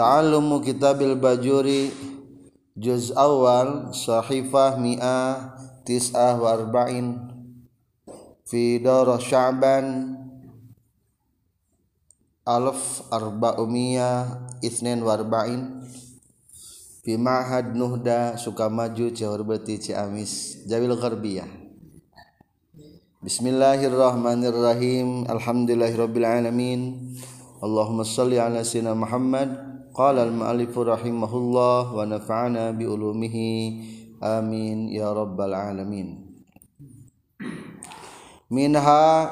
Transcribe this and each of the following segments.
Ta'allumu kitabil bajuri Juz awal Sahifah mi'ah Tis'ah wa arba'in Fi dara sya'ban Alf arba'umiyah Ithnin wa arba'in Fi ma'had nuhda Sukamaju Cihurbeti Ciamis Jawil Gharbiyah. Bismillahirrahmanirrahim. Alhamdulillahirrabbilalamin Allahumma salli ala sayyidina Muhammad Qala al-mu'allifu rahimahullah wa nafa'ana bi ulumihi amin ya rabbal alamin Minha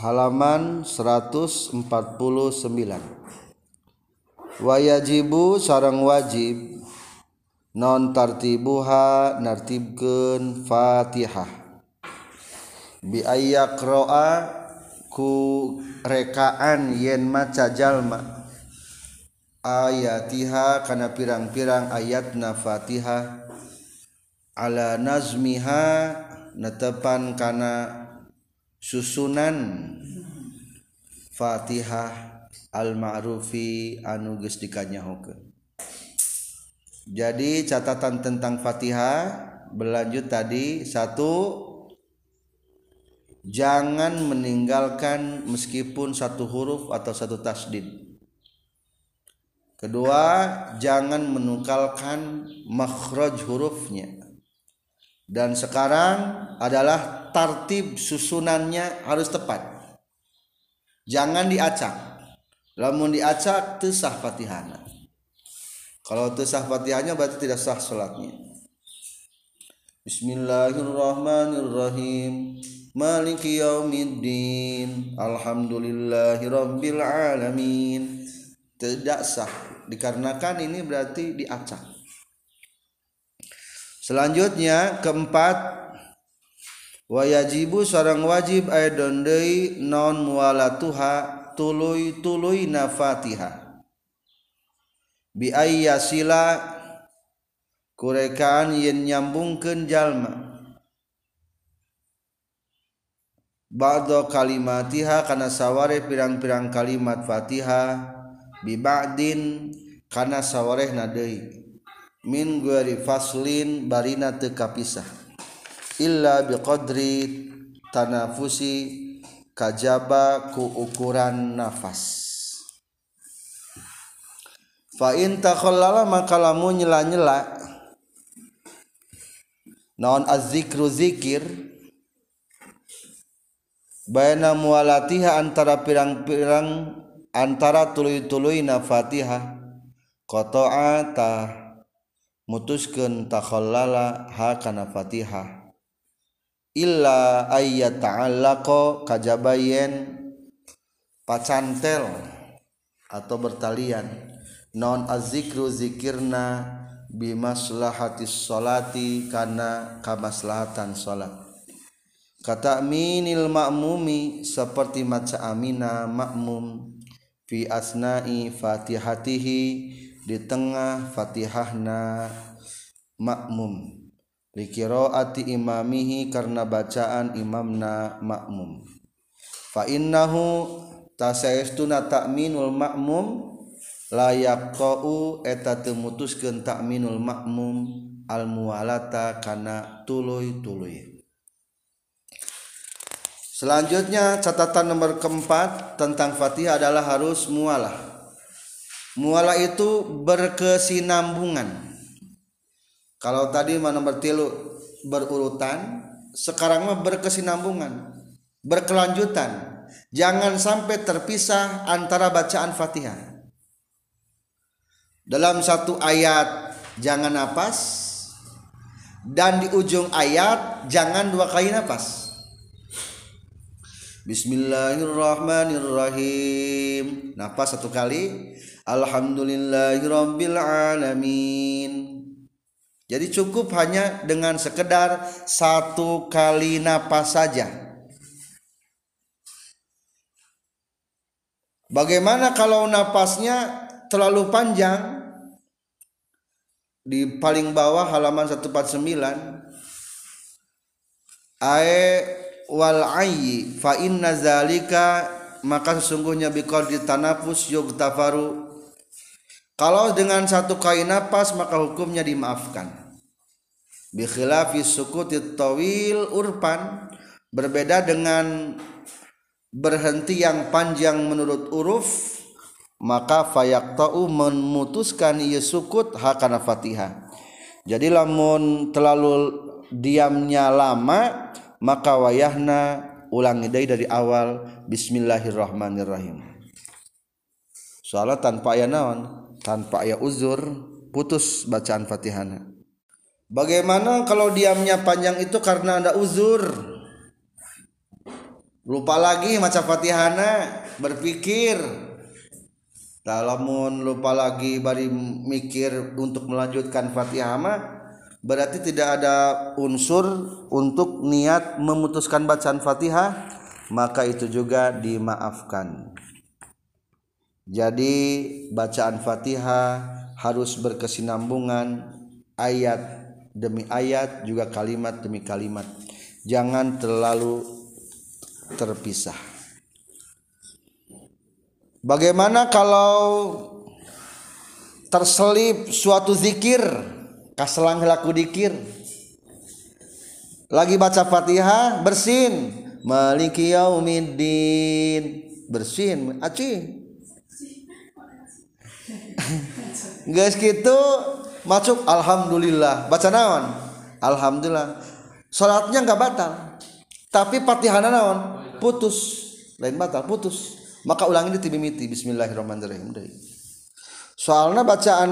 halaman 149 Wa yajibu sarang wajib non tartibuha nartibkeun Fatihah. Bi ayyaqra'a rekaan yen maca jalma ayatiha kana pirang-pirang ayat na Fatihah ala nazmiha netepan kana susunan Fatihah al-ma'rufi anu geus dikanyahokeun jadi catatan tentang Fatihah berlanjut tadi. Satu jangan meninggalkan meskipun satu huruf atau satu tasdid. Kedua jangan menukalkan makhraj hurufnya. Dan sekarang adalah tartib susunannya harus tepat. Jangan diacak. Lamun diacak tesah fatihana kalau tesah fatihahnya berarti tidak sah salatnya Bismillahirrahmanirrahim Maliki yaumiddin. Alhamdulillahirabbil alamin. Tidak sah. Dikarenakan ini berarti diacak. Selanjutnya keempat. Wayajibu seorang wajib aidon deui non mualatuha tuluy tuluy na Fatihah bi ayyasila kurekaan yen nyambungkeun jalma ba'da kalimatiha kana saware pirang-pirang kalimat Fatihah bi ba'din kana sawarehna deui. Min ghairi faslin barina teu kapisah. Illa biqadri tanafusi kajaba ku ukuran nafas. Fa in takhallala maka lamun nyela-nyela. Naon az-zikru zikir Baina mualatiha antara pirang-pirang antara tuluy-tuluy na Fatihah qata'a ta mutuskeun takhallala ha kana Fatihah illa ayyat ta'allaqa kajabayen pacantel atau bertalian. Non azikru zikirna bimaslahatis salati kana kamaslahatan salat kata minil makmumi seperti maca amina makmum fi asna'i fatihatihi di tengah fatihahna makmum. Likiraati imamihi karena bacaan imamna makmum. Fa innahu tasaestuna ta'minul makmum layak tau eta temutuskeun ta'minul makmum al mualata kana tuluy tuluy Selanjutnya catatan nomor keempat tentang Fatihah adalah harus mualah. Mualah itu berkesinambungan. Kalau tadi nomor tilu berurutan, sekarang mah berkesinambungan, berkelanjutan. Jangan sampai terpisah antara bacaan Fatihah. Dalam satu ayat jangan napas dan di ujung ayat jangan dua kali napas Bismillahirrahmanirrahim. Nafas satu kali. Alhamdulillahirabbil alamin. Jadi cukup hanya dengan sekedar satu kali napas saja. Bagaimana kalau napasnya terlalu panjang? Di paling bawah halaman 149 Ae wal ayyi fa inna zalika maka sesungguhnya di tanafus yugtafaru. Kalau dengan satu kali napas maka hukumnya dimaafkan. Bikhilafi sukutit tawil urpan berbeda dengan berhenti yang panjang menurut uruf maka fayaktau memutuskan ia sukut hakana fatihah jadi lamun terlalu diamnya lama maka wayahna ulangi dari awal Bismillahirrahmanirrahim. Soalnya tanpa ayat naon tanpa ayat uzur putus bacaan fatihana bagaimana kalau diamnya panjang itu karena ada uzur? Lupa lagi maca fatihana berpikir. Lamun lupa lagi bari mikir untuk melanjutkan Fatihah mah berarti tidak ada unsur untuk niat memutuskan bacaan Fatihah? Maka itu juga dimaafkan. Jadi bacaan Fatihah harus berkesinambungan. Ayat demi ayat juga kalimat demi kalimat. Jangan terlalu terpisah. Bagaimana kalau terselip suatu zikir kaselang laku dikir. Lagi baca Fatihah bersin. Maliki yaumiddin. Bersin aci. Guys gitu masuk alhamdulillah. Baca naon? Alhamdulillah. Salatnya nggak batal. Tapi Fatihah naon? Putus. Lain batal putus. Maka ulangi di timimiti. Bismillahirrahmanirrahim. Soalnya bacaan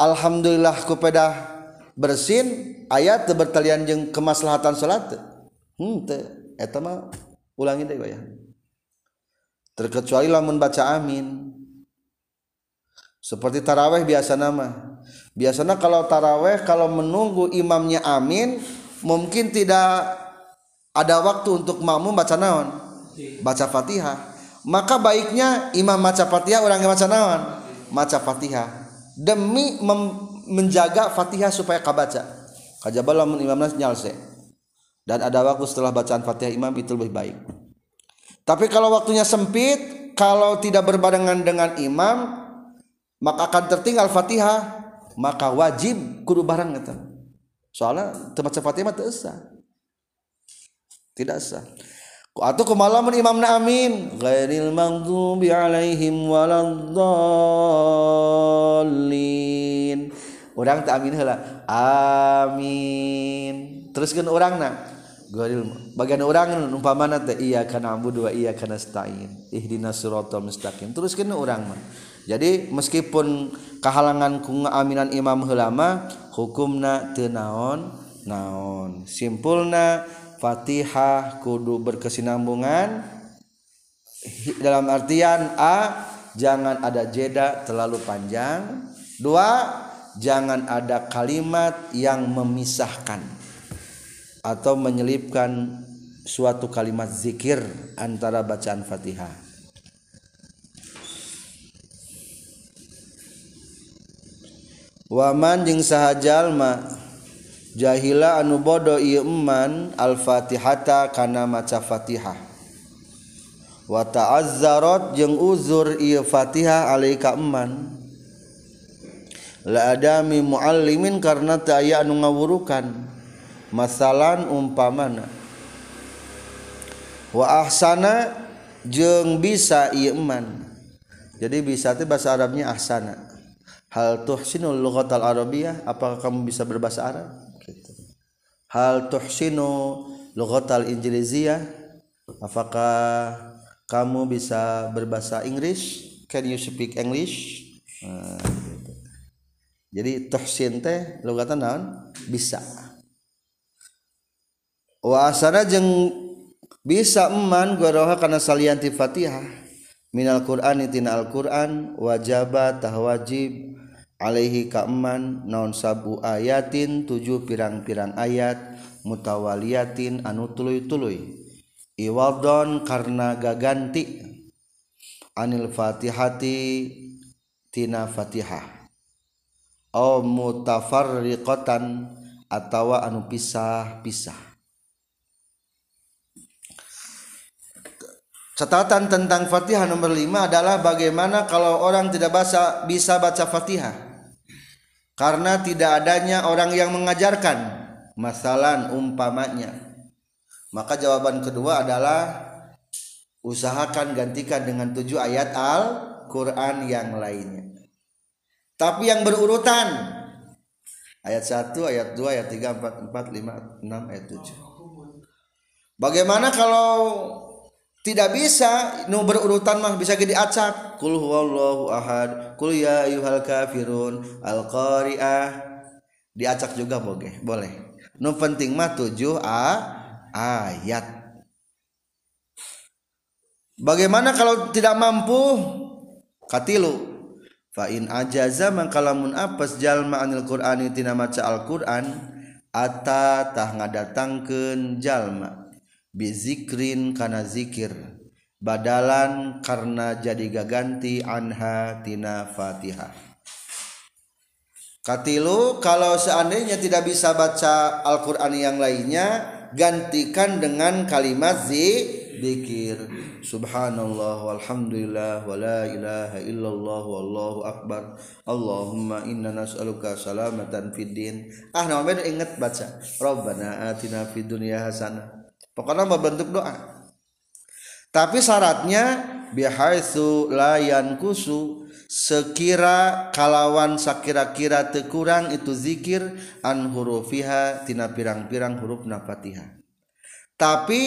Alhamdulillah kupeda bersin ayat bertalian jeng kemaslahatan salat hmm eta mah ulangi deh ya terkecuali lamun baca amin. Seperti taraweh biasa nama biasanya kalau taraweh kalau menunggu imamnya amin mungkin tidak ada waktu untuk makmum baca naon? Baca Fatihah. Maka baiknya imam baca Fatihah orang yang baca naon? Baca Fatihah demi menjaga Fatihah supaya kabaca kajabal lamun imam nas nyalse. Dan ada waktu setelah bacaan Fatihah imam itu lebih baik. Tapi kalau waktunya sempit kalau tidak berbarengan dengan imam maka akan tertinggal Fatihah maka wajib kudu bareng gitu. soalnya tempat Fatihah mah tidak sah atau kemalaman imamna amin. Ghairil maghdubi alaihim waladdallin. Orang tak amin heula. Amin. Teruskeun urangna ghairil bagian urang umpamana teh iya kana abudu wa iya kana nasta'in. Ihdinas siratal mustaqim. Teruskeun urang mah jadi meskipun kehalangan ku aminan imam heula mah hukumna teu naon? Naon. Simpulna Fatihah kudu berkesinambungan. Dalam artian A jangan ada jeda terlalu panjang. Dua jangan ada kalimat yang memisahkan atau menyelipkan suatu kalimat zikir antara bacaan Fatihah. Waman jeung sahajallma jahila anu bodoh iman al-fatihata kana maca fatihah. Wa ta'azzarat jeung uzur ieu fatihah alaika eman. La adami muallimin karena teu aya anu ngawurukan masalan umpamana. Wa ahsana jeung bisa ieu eman. Jadi bisa itu bahasa Arabnya ahsana. Hal tuhsinul lughatal arabiyah apakah kamu bisa berbahasa Arab hal tuhsinu lughatal injiliziyah? Apakah kamu bisa berbahasa Inggris? Can you speak English? Nah, gitu. jadi tuhsin teh lugatan naon? Bisa. Wa asana jeung bisa eman goroha kana salianti Fatihah. Minal Qur'an tina Al-Qur'an wajaba tah wajib alaihi kaman naon sabu ayatin tujuh pirang-pirang ayat mutawaliyatin anu tuluy-tuluy. Iwadon karena gaganti. Anil fatihati tina fatihah. Au mutafarriqatan atawa anu pisah-pisah. Catatan tentang Fatihah nomor 5 adalah bagaimana kalau orang tidak baca bisa baca Fatihah karena tidak adanya orang yang mengajarkan masalah umpamanya. Maka jawaban kedua adalah usahakan gantikan dengan tujuh ayat Al-Quran yang lainnya. Tapi yang berurutan. Ayat 1 ayat 2 ayat 3 4 4 5 6 ayat 7 bagaimana kalau tidak bisa? Nu berurutan mah bisa jadi acak kul huwallahu ahad. Kul ya ayyuhal kafirun. Al qari'ah diacak juga boleh boleh. Nu penting mah 7 a ayat. Bagaimana kalau tidak mampu? Katilu. In ajaza mangkalamun apes jalma anil Qur'ani tina maca Al-Qur'an ata tah ngadatangkeun jalma. Bizikrin kana zikir badalan karena jadi gaganti anha tina Fatihah katilu kalau seandainya tidak bisa baca Al-Qur'an yang lainnya gantikan dengan kalimat zikir Subhanallah walhamdulillah wala ilaha illallah wallahu akbar. Allahumma inna nas'aluka salamatan fid din. Ah nama beda inget baca. Rabbana atina fid dunya hasanah. Pokoknya bentuk doa tapi syaratnya bihaitsu la yankusu sekira kalawan sakira-kira tekurang itu zikir an hurufiha tina pirang-pirang huruf na Fatihah tapi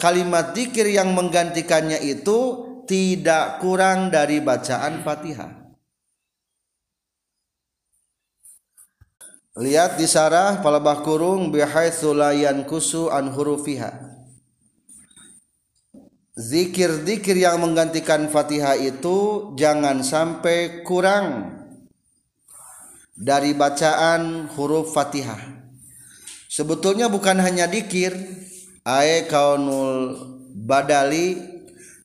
kalimat zikir yang menggantikannya itu tidak kurang dari bacaan Fatihah. Lihat di sarah palabah kurung bihaitsu la yankusu an hurufiha. Zikir-zikir yang menggantikan Fatihah itu jangan sampai kurang dari bacaan huruf Fatihah. Sebetulnya bukan hanya dikir, kaunul badali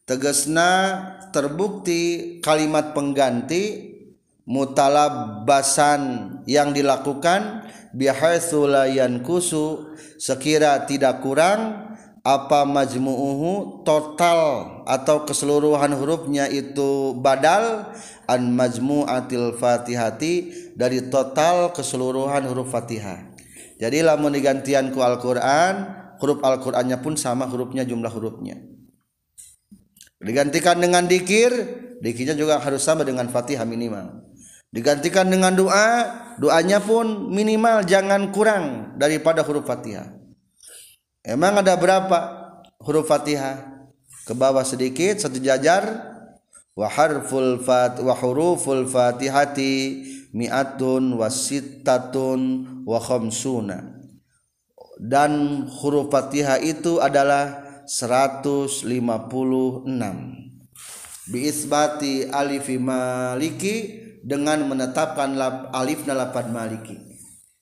tegesna terbukti kalimat pengganti mutalabasan yang dilakukan bihaitsulayan kusu sekira tidak kurang apa majmu'uhu total atau keseluruhan hurufnya itu badal? An majmu'atil fatihati dari total keseluruhan huruf fatihah. Jadi lamun digantian ku Al-Quran huruf Al-Qur'annya pun sama hurufnya jumlah hurufnya. Digantikan dengan dikir dikirnya juga harus sama dengan Fatihah minimal. Digantikan dengan doa doanya pun minimal jangan kurang daripada huruf Fatihah emang ada berapa huruf Fatihah? Ke bawah sedikit satu jajar. Wa harful fat wa huruful fatihati mi'atun wasittatun wa khamsuna. Dan huruf Fatihah itu adalah 156 biisbati alif maliki dengan menetapkan alif na lapan maliki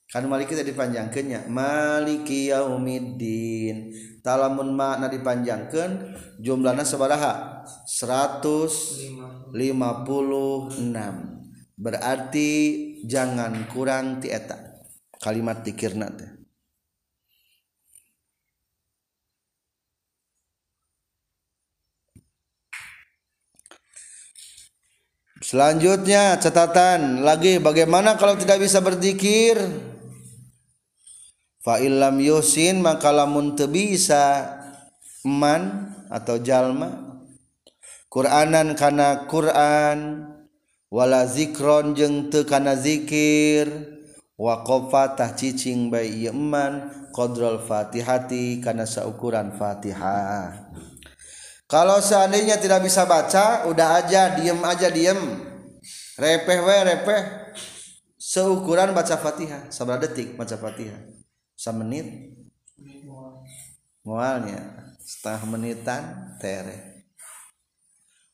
kan maliki tadi dipanjangkannya. Maliki yaumiddin. Talamun makna dipanjangkan jumlahnya sabaraha 156 berarti jangan kurang ti eta. Kalimat dikirna teh. Selanjutnya catatan lagi bagaimana kalau tidak bisa berzikir? falam yosin maka lamun tebisa eman atau jalma Quranan kana Quran wala zikron jeng tekana zikir wakofatah cicing bayi iman kodrol fatihati karena seukuran fatihah. Kalau seandainya tidak bisa baca udah aja diem aja diem. Repeh we repeh. Seukuran baca fatihah sabar detik baca fatihah. Semenit? Mualnya. Setengah menitan tere.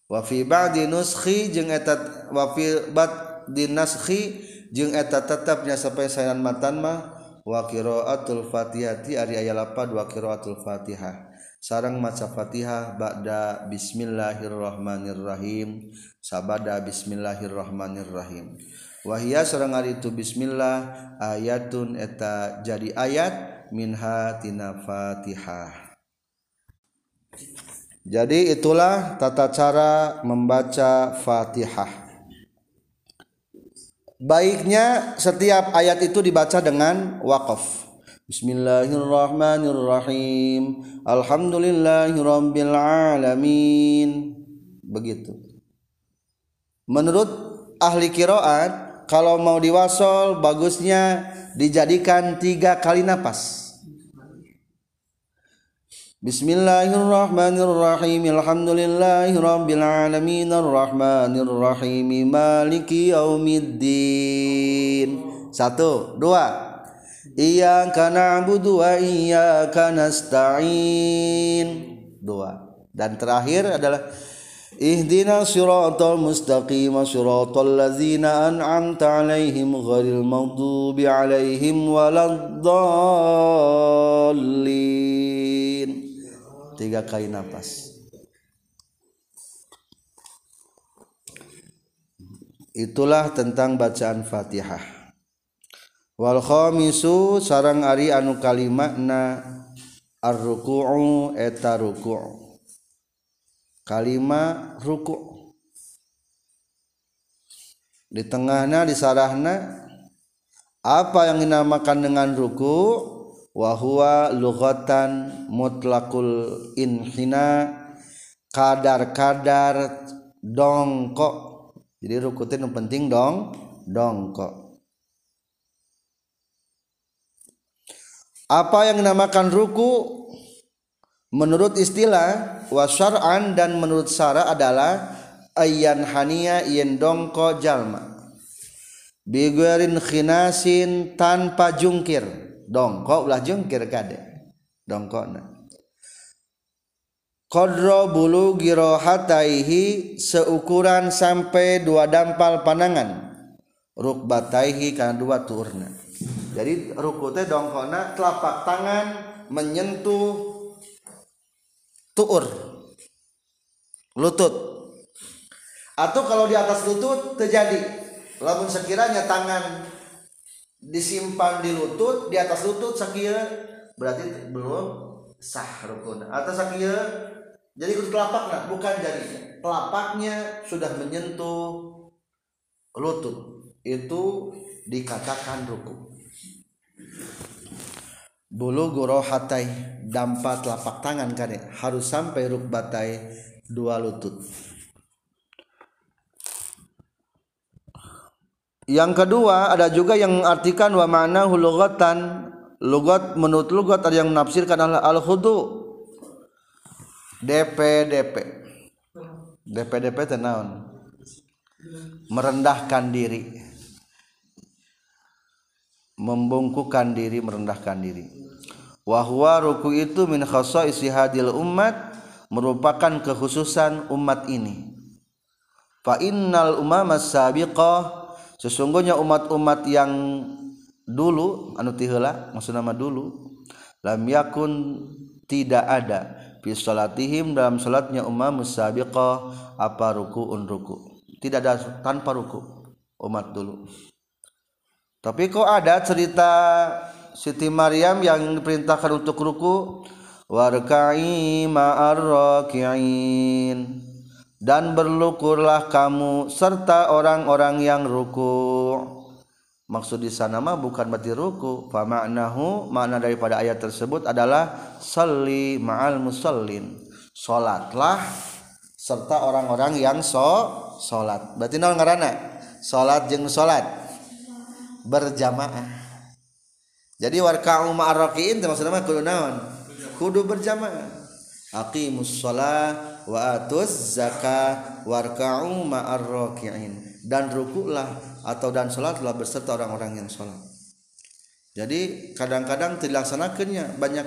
Wa fi ba'di nuskhi jeung eta wa fi ba'di naskhi jeung eta tetapnya sampai sayan matan mah wa qiraatul fatihati ari aya lapad wa qiraatul fatihah. Sarang maca Fatihah ba'da bismillahirrahmanirrahim. Sabada bismillahirrahmanirrahim wahia sareng ari itu bismillah ayatun eta jadi ayat minha tina Fatihah. Jadi itulah tata cara membaca Fatihah. Baiknya setiap ayat itu dibaca dengan waqaf. Bismillahirrahmanirrahim. Alhamdulillahirabbil alamin begitu. Menurut ahli kiroat kalau mau diwasol bagusnya dijadikan tiga kali napas. Bismillahirrahmanirrahim. Alhamdulillahi Rabbil Alamin. Maliki Yaumiddin. Satu Dua. Iyaka na'budu wa iyaka nasta'in. Dua. Dan terakhir adalah Ihdina siratal mustaqim siratal ladzina an'amta alaihim ghairil maghdubi alaihim waladdallin. Tiga kali nafas itulah tentang bacaan Fatihah. Wal khamisu sarang ari anu kalimatna ar-ruku'u eta ruku' kalimat ruku' di tengahna di sarahna apa yang dinamakan dengan ruku' wahwa lughatan mutlakul inhina kadar-kadar dongkok. Jadi rukutin yang penting dong dongkok. Apa yang dinamakan ruku menurut istilah wasyar'an dan menurut syara adalah ayyan hania yen dongko jalma. Biguerin khinasin tanpa jungkir. Dongkok ulah jengkir kade. Dongkokna Kodro bulu girohataihi seukuran sampai dua dampal panangan rukbataihi karena dua turna. Jadi rukutnya dongkokna telapak tangan menyentuh tuur. Lutut. Atau kalau di atas lutut terjadi. Lamun sekiranya tangan disimpan di lutut di atas lutut sakira berarti belum sah rukun. Atas sakira jadi ikut telapak nah bukan jadi. Telapaknya sudah menyentuh lutut. Itu dikatakan rukun. Bulu goro hatai dampak telapak tangan kan ya? Harus sampai rukbatai dua lutut. Yang kedua ada juga yang artikan wa mana hulugatan lugat menurut lugat ada yang menafsirkan adalah al khudu DP DP DP DP tenaun merendahkan diri. Membungkukan diri merendahkan diri wahwa ruku itu min isi hadil umat merupakan kekhususan umat ini. Fa innal umama sabiqah sesungguhnya umat-umat yang dulu anu tihela maksud nama dulu lam yakun tidak ada. Fi salatihim dalam salatnya umat musabiqah apa rukuun ruku. Tidak ada tanpa ruku umat dulu. Tapi kok ada cerita Siti Maryam yang diperintahkan untuk ruku. Warka'i ma'ar raki'in dan berlukurlah kamu serta orang-orang yang ruku. Maksud di sana mah bukan berarti ruku. Fa ma'nahu makna daripada ayat tersebut adalah salli ma'al musallin. Salatlah serta orang-orang yang so salat berarti naon ngaranna salat jeung salat berjamaah jadi warka'u ma'ar rakiin maksudna mah kudu naon? Kudu berjamaah. Aqimus shalah wa atuz zakat warka'u ma'ar raki'in dan rukuklah atau dan salatlah beserta orang-orang yang salat jadi kadang-kadang dilaksanakannya banyak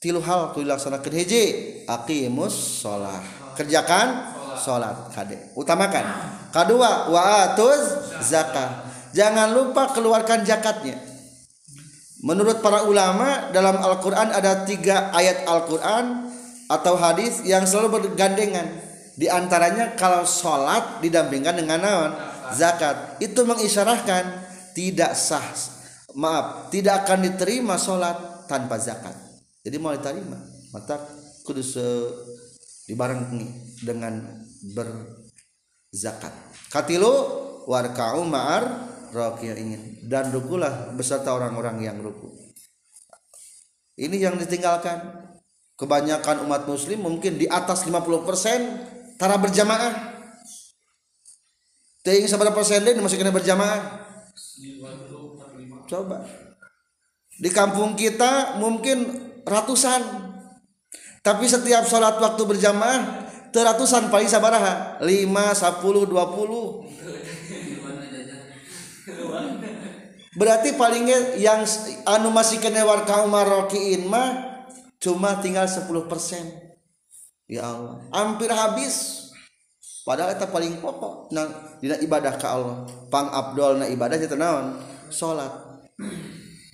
tilu hal dilaksanakan. Hiji aqimus shalah. Kerjakan salat kade. Utamakan. Kedua wa atuz zakat jangan lupa keluarkan zakatnya menurut para ulama dalam Al-Qur'an ada tiga ayat Al-Qur'an atau hadis yang selalu bergandengan. Di antaranya kalau sholat didampingkan dengan naon? Zakat. Itu mengisyarahkan tidak sah maaf tidak akan diterima sholat tanpa zakat. Jadi mau diterima maka kudu se dibarengi dengan berzakat. Katilu warka'u ma'ar raki'in dan rukulah beserta orang-orang yang ruku. Ini yang ditinggalkan. Kebanyakan umat muslim mungkin di atas 50% tara berjamaah. Ting seberapa persen deh masih kena berjamaah? Coba. Di kampung kita mungkin ratusan. Tapi setiap sholat waktu berjamaah teratusan paling sabaraha 5, 10, 20 berarti palingnya yang anu masih kena warka umar rokiin mah cuma tinggal 10 persen. Ya Allah hampir habis. Padahal itu paling pokok nah tidak ibadah ke Allah. Pang abdol na ibadah itu naon? Sholat.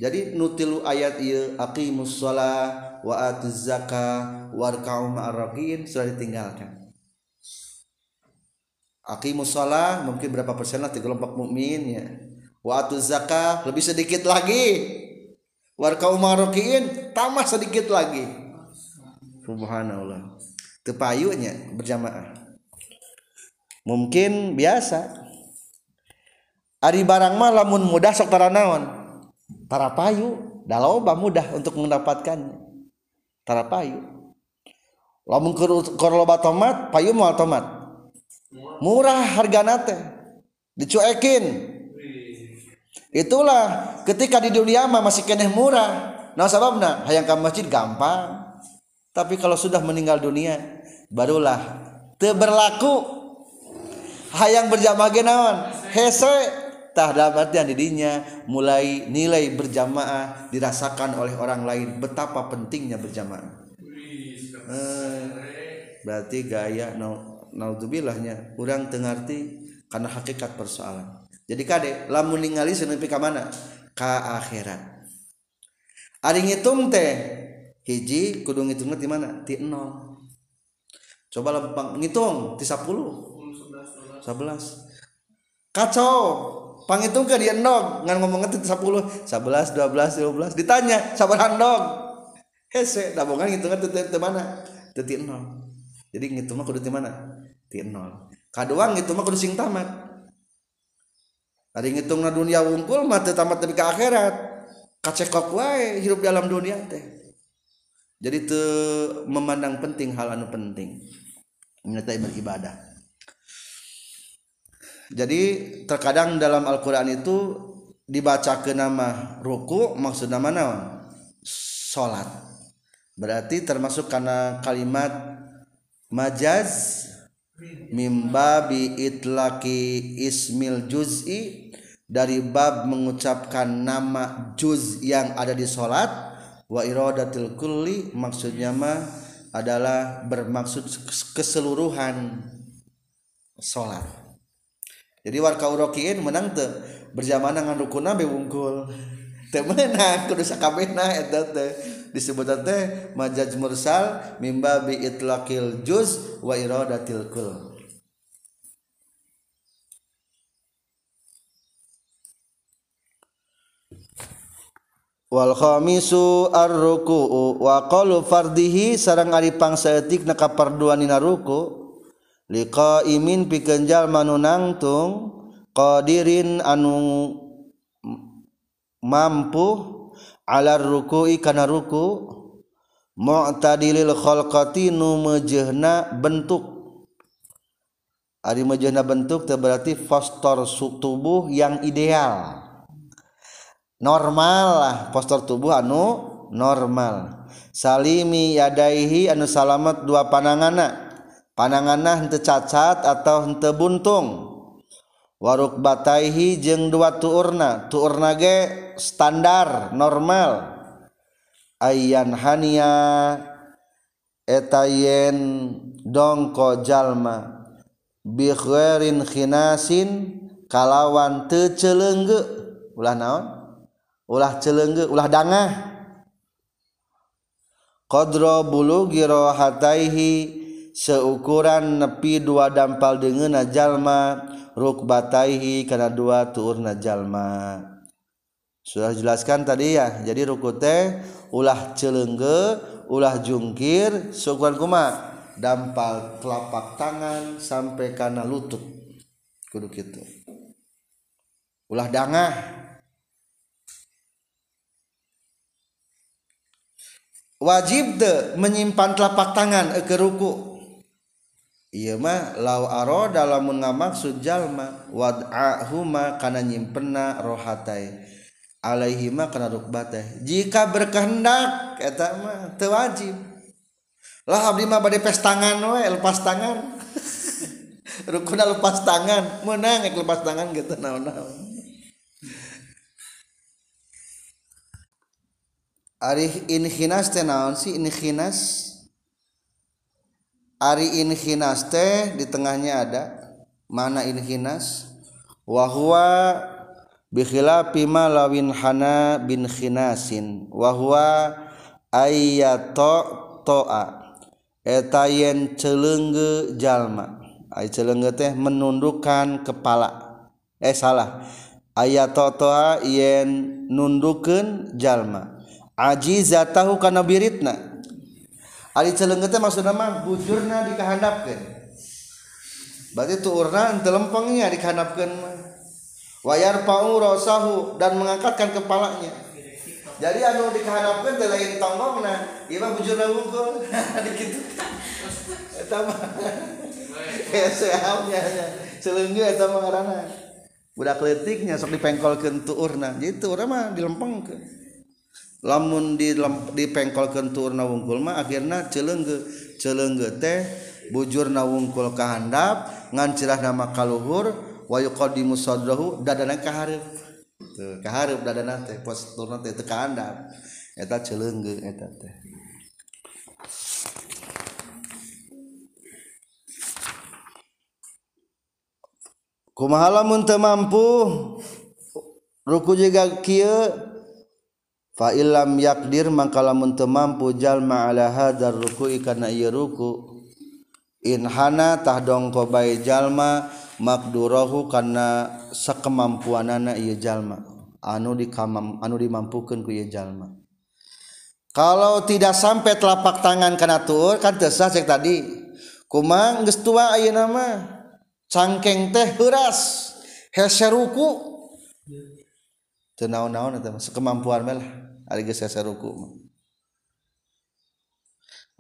Jadi nutilu ayat ieu aqimus shalah wa atuz zakah warka'u sudah ditinggalkan. Aqimus shalah mungkin berapa persen lah kelompok mukmin ya wa atuz zakah lebih sedikit lagi. Warka'u ma'arraqin tambah sedikit lagi. Subhanallah. Tepayunya berjamaah. Mungkin biasa. Ari barang mah lamun mudah sok naon? Para payu. Dah loba mudah untuk mendapatkannya. Tara payu. Lamun keur loba tomat payu mau tomat. Murah harga nate dicuekin itulah ketika di dunia mah masih keneh murah. Nah sababna hayang ke masjid gampang. Tapi kalau sudah meninggal dunia barulah berlaku hayang berjamaah naon? Hese. Tah dalam artian didinya mulai nilai berjamaah dirasakan oleh orang lain. Betapa pentingnya berjamaah. Eh, berarti gaya naudzubilahnya kurang tengarti karena hakikat persoalan jadi kade lamun ningali senepi ka mana? Ka akhirat. Ari ngitung teh hiji kudu ngitungnya di mana? Di nol coba lempang ngitung di 10 11 kacau! Panghitung ke dia endog ngan ngomong itu 10 11 12 12 ditanya sabar handog hese da bongan ngitungna teu teu mana? Ti nol jadi ngitung kudu ti mana? Ti nol kadua ngitung kudu sing tamat Ari ngitung na dunia wungkul mah teu tamat tapi ke akhirat. Kacekok wae hidup dalam dunia teh. Jadi teu memandang penting hal anu penting. Nyata beribadah. Jadi terkadang dalam Al-Qur'an itu dibaca ke nama ruku maksud nama naon? Salat. Berarti termasuk karena kalimat majaz mimbabi itlaki ismil juz'i. Dari bab mengucapkan nama juz yang ada di salat wa iradatil kulli maksudnya mah adalah bermaksud keseluruhan salat jadi warga urokiin menang tuh berjamaah dengan rukun nabi wungkul. Teu menang kudu sakabehna eta teh disebut teh majaz mursal mimba bi itlaqil juz wa iradatil kul. Wal khamisu ar-ruku'u wa qalu fardihi sareng ari pangsaeutik na kaparduanina ruku' imin pikenjal manunangtung qdirin anu mampu alar ruku'i kana ruku mu'tadilil khalqati nu mejehna bentuk. Ari mejehna bentuk teh berarti postur tubuh yang ideal. Normal lah postur tubuh anu normal. Salimi yadaihi anu salamet dua panangana. Pananganah henteu cacat atau henteu buntung. waruk bataihi jeung dua tuurna tuurna ge standar normal. Ayan hania etayen dongko jalma. Bikhairin khinasin kalawan teu celeungge ulah naon? Ulah celeungge ulah dangah. Qadra bulughi rahataihi seukuran nepi dua dampal deungeuna jalma. Rukbataihi karena dua tur najallma sudah jelaskan tadi ya jadi ruku teh ulah celengge ulah jungkir seukuran kuma? Dampal telapak tangan sampai karena lutut. Kudu gitu ulah dangah wajib de menyimpan telapak tangan ke ruku iya mah lau aro dalam ngamaksud jalma wad'ahuma kana nyimpenna rohatai alaihima kana rukbateh jika berkehendak eta mah teu wajib. Lah abdi mah bade pes tangan we lepas tangan. Rukuna lepas tangan. Menang ek lepas tangan gitu naon-naon. Ari inhinas teh naon sih? Inhinas Ari inhinas teh di tengahnya ada. Mana inhinas? Wahwa bikhila pima lawin hana bin khinasin. Wahwa ayyato toa. Etayen celengge jalma. Ay celengge teh menundukkan kepala. Eh salah. Ayato toa yen nundukeun jalma. Ajizatahu kana biritna. Ari celenge teh maksudna mah bujurna dikahandapkeun. Berarti tu urna lempengnya dikahandapkeun mah. Wayar pau rasahu dan mengangkatkan kepalanya. Jadi anu dikahandapkeun teh lain tonggongna ieu mah bujurna wungkul. Dikitu eta mah. Sehamnya selengge eta mah budak leutiknya sok dipengkolkeun tuurna. Jadi tuurna mah dilempengkeun lamun di dipengkolkan tuurna wungkul mah akhirnya celengge celengge teh bujur na wungkul kahandap ngan cirah nama kaluhur wayu qadimu sadrahu dadana kahareup. Teu kahareup dadana teh posturna teh teu kahandap. Eta celengge eta teh. Kumaha lamun teu mampu? Ruku juga kieu? fa illam yakdir maka lamun teu mampu jalma ala hadzal ruku'i kana ieu ruku. Inhana tah dongko bae jalma makdurahu kana sakemampuanana ieu jalma. Anu dikamam anu dimampukeun ku ieu jalma. Kalau tidak sampai telapak tangan kana tur kan teu sah cek tadi. Kumang geus tua ayeuna mah cangkeng teh heuras hese ruku. Teu naon-naon eta sekemampuan mah ari geus heseruku mah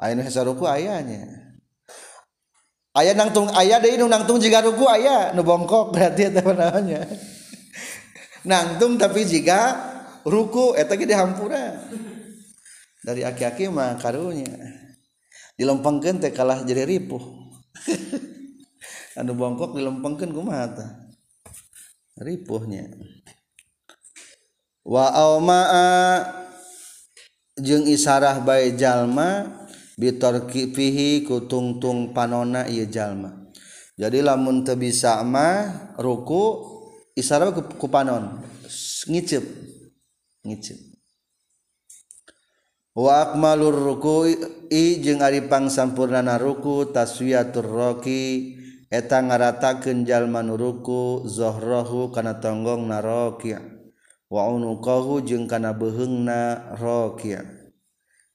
aya nu heseruku ayanya aya nangtung aya deui nu nangtung jiga ruku aya nu bongkok berarti eta naonnya nangtung tapi jika ruku eta ge dihampura dari aki-aki mah karunya. Dilempengkeun teh kalah jadi ripuh. Anu bongkok dilempengkeun kumaha ripuhnya wamaa jeung isarah bae jalma bitorki fihi ku tungtung panona ieu jalma. Jadi lamun teu bisa mah ruku isarah ku, ku panon. Ngiceup ngiceup wa akmalur ruku'i jeung ari pangsampurnana ruku taswiyatur raki eta ngaratakeun jalma nu ruku zohrohu kana tonggong na raki'a unuqahu jeung kana beheungna raki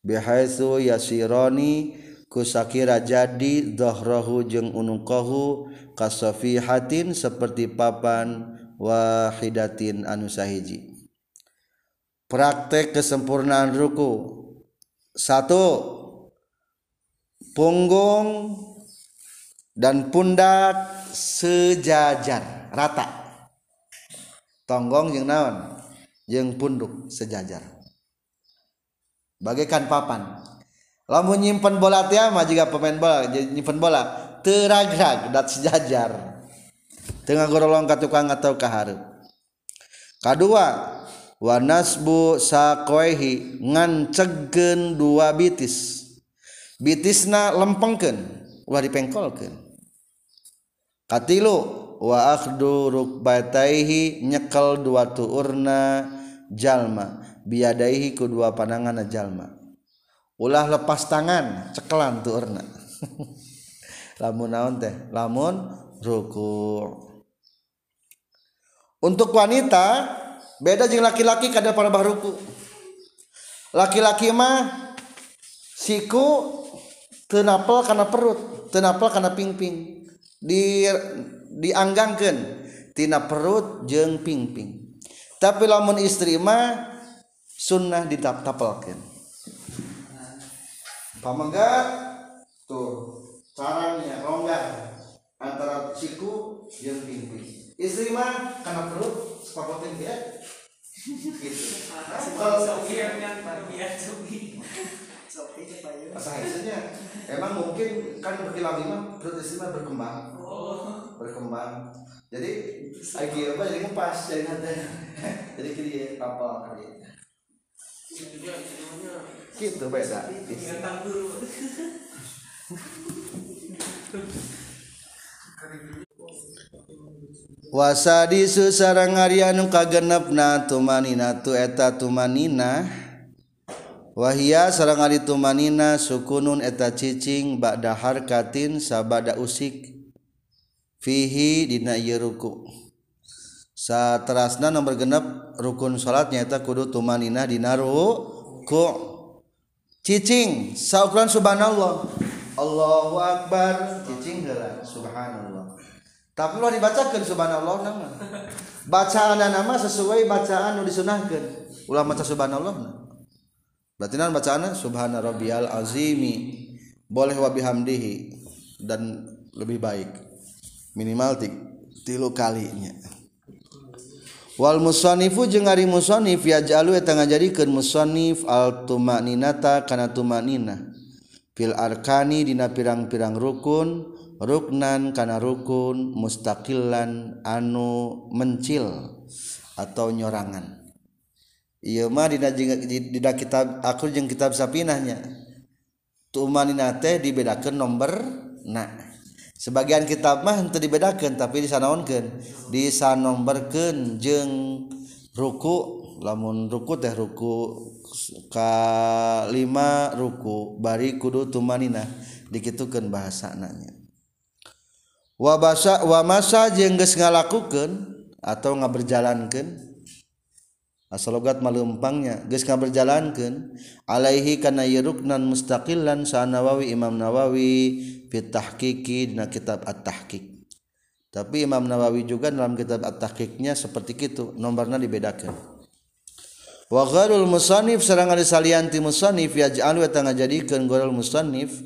bihaitsu yasirani kusakira jadi zohrahu jeung unuqahu kasafihatin seperti papan wahidatin anu sahiji. Praktek kesempurnaan ruku. Satu punggung dan pundak sejajar rata. Tonggong yang naon jeung punduk sejajar. Bagaikan papan. Lamun nyimpen bola teh mah jika pemain bola nyimpen bola teragrag dat sejajar. Tengah gorolong ka tukang atau ka hareup. Kadua wa nasbu saqaihi ngancegkeun dua bitis. Bitisna lempengkeun ulah dipengkolkeun. Katilu wa akhdu rukbataihi nyekel dua tuurna jalma biadaihi kedua pandangan jalma. Ulah lepas tangan cekelan tuh urna. Lamun naon teh? Lamun ruku untuk wanita beda jeung laki-laki kada panabah ruku. Laki-laki mah siku tenapel karena perut tenapel karena pingping. Di dianggangkan tina perut jeng pingping. Tapi lamun istri mah sunnah ditapelkan pamenggat tuh caranya rongga antara siku jeng pingping. Istri mah karena perut sepakotin ya gitu. Kalau hasilnya emang mungkin kan berkilau lima perut istri mah berkembang. Oh. berkembang jadi lagi apa? Jadi ngepas jadi nanti jadi kiri kapal kali gitu beda ingatan dulu wasadi susarang Arya kagenepna tumanina tu eta tumanina. Wahia sarang ari tumanina sukunun eta cicing ba'da harkatin sabada usik. fihi dina ieu ruku. Saterasna nomor genep rukun salat nyaeta kudu tumanina dina ruku. Cicing saukuran subhanallah. Allahu akbar. Cicing heula subhanallah. Tapi lo dibacakan subhanallah nama. Bacaan nama sesuai bacaan nu disunahkan ulah maca subhanallah berarti nan bacaanna subhana rabbiyal azimi. Boleh wa bihamdihi dan lebih baik. minimal tilu kalinya. Wal musonifu jeung ari musonif yaj'alu eta ngajadikeun musonif al tumaninata kana tumanina fil arkani dina pirang-pirang rukun ruknan kana rukun mustaqillan anu mencil atau nyorangan. Ieu mah dina dina kitab akur jeung kitab sapinahnya tumaninate dibedakeun nomor na. sebagian kitab mah untuk dibedakan tapi disanaonkan disanomberken jeng ruku lamun ruku teh ruku kalima ruku bari kudu tumanina dikitukan bahasa nanya wa basa wa masa jeung geus ngalakukeun atau ngaberjalankeun asalogat malempangnya geus ngaberjalankeun alaihi kana yuruknan mustaqillan sa Nawawi Imam Nawawi fi tahqiqi dina kitab at-tahqiq. Tapi Imam Nawawi juga dalam kitab at-tahqiqnya seperti itu nomornya dibedakan. Wa gharul musannif sareng ari salianti musannif yaj'alu eta ngajadikeun gharul musannif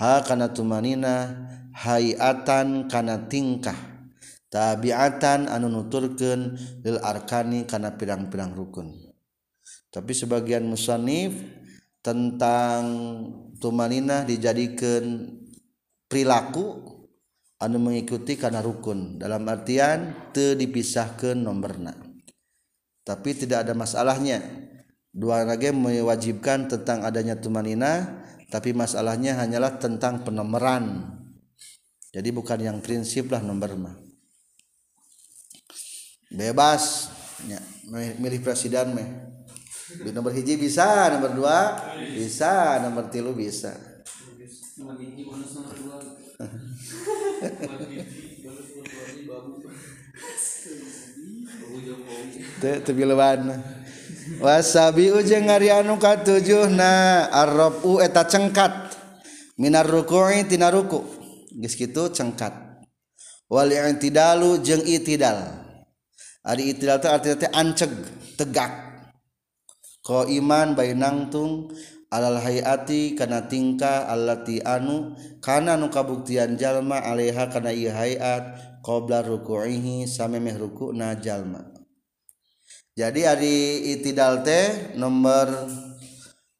ha kana tumanina hayatan kana tingkah tabiatan anu nuturkeun lil arkani kana pirang-pirang rukun. Tapi sebagian musannif tentang tumanina dijadikan perilaku anu mengikuti karena rukun. Dalam artian te dipisahkan nomorna. Tapi tidak ada masalahnya. Dua rage mewajibkan tentang adanya tumanina tapi masalahnya hanyalah tentang penomoran. Jadi bukan yang prinsip lah nomor mah. Bebas. Ya, milih presiden meh. Nomor hiji bisa nomor dua bisa nomor tilu bisa cuma biji bonus nomor dua wasabi ujeng ngarianu katujuh na arrobu eta cengkat. Minar rukui tina ruku. Geus kitu cengkat. Wal i'tidalu jeung itidal. Ari itidal teh artinya teh anceg tegak. Ko iman nangtung alal hayati kana tingkah allati anu kana nu kabuktian jalma alaiha kana ieu hayat qabla ruku'ihi samemeh ruku'na jalma. Jadi ari itidal teh nomor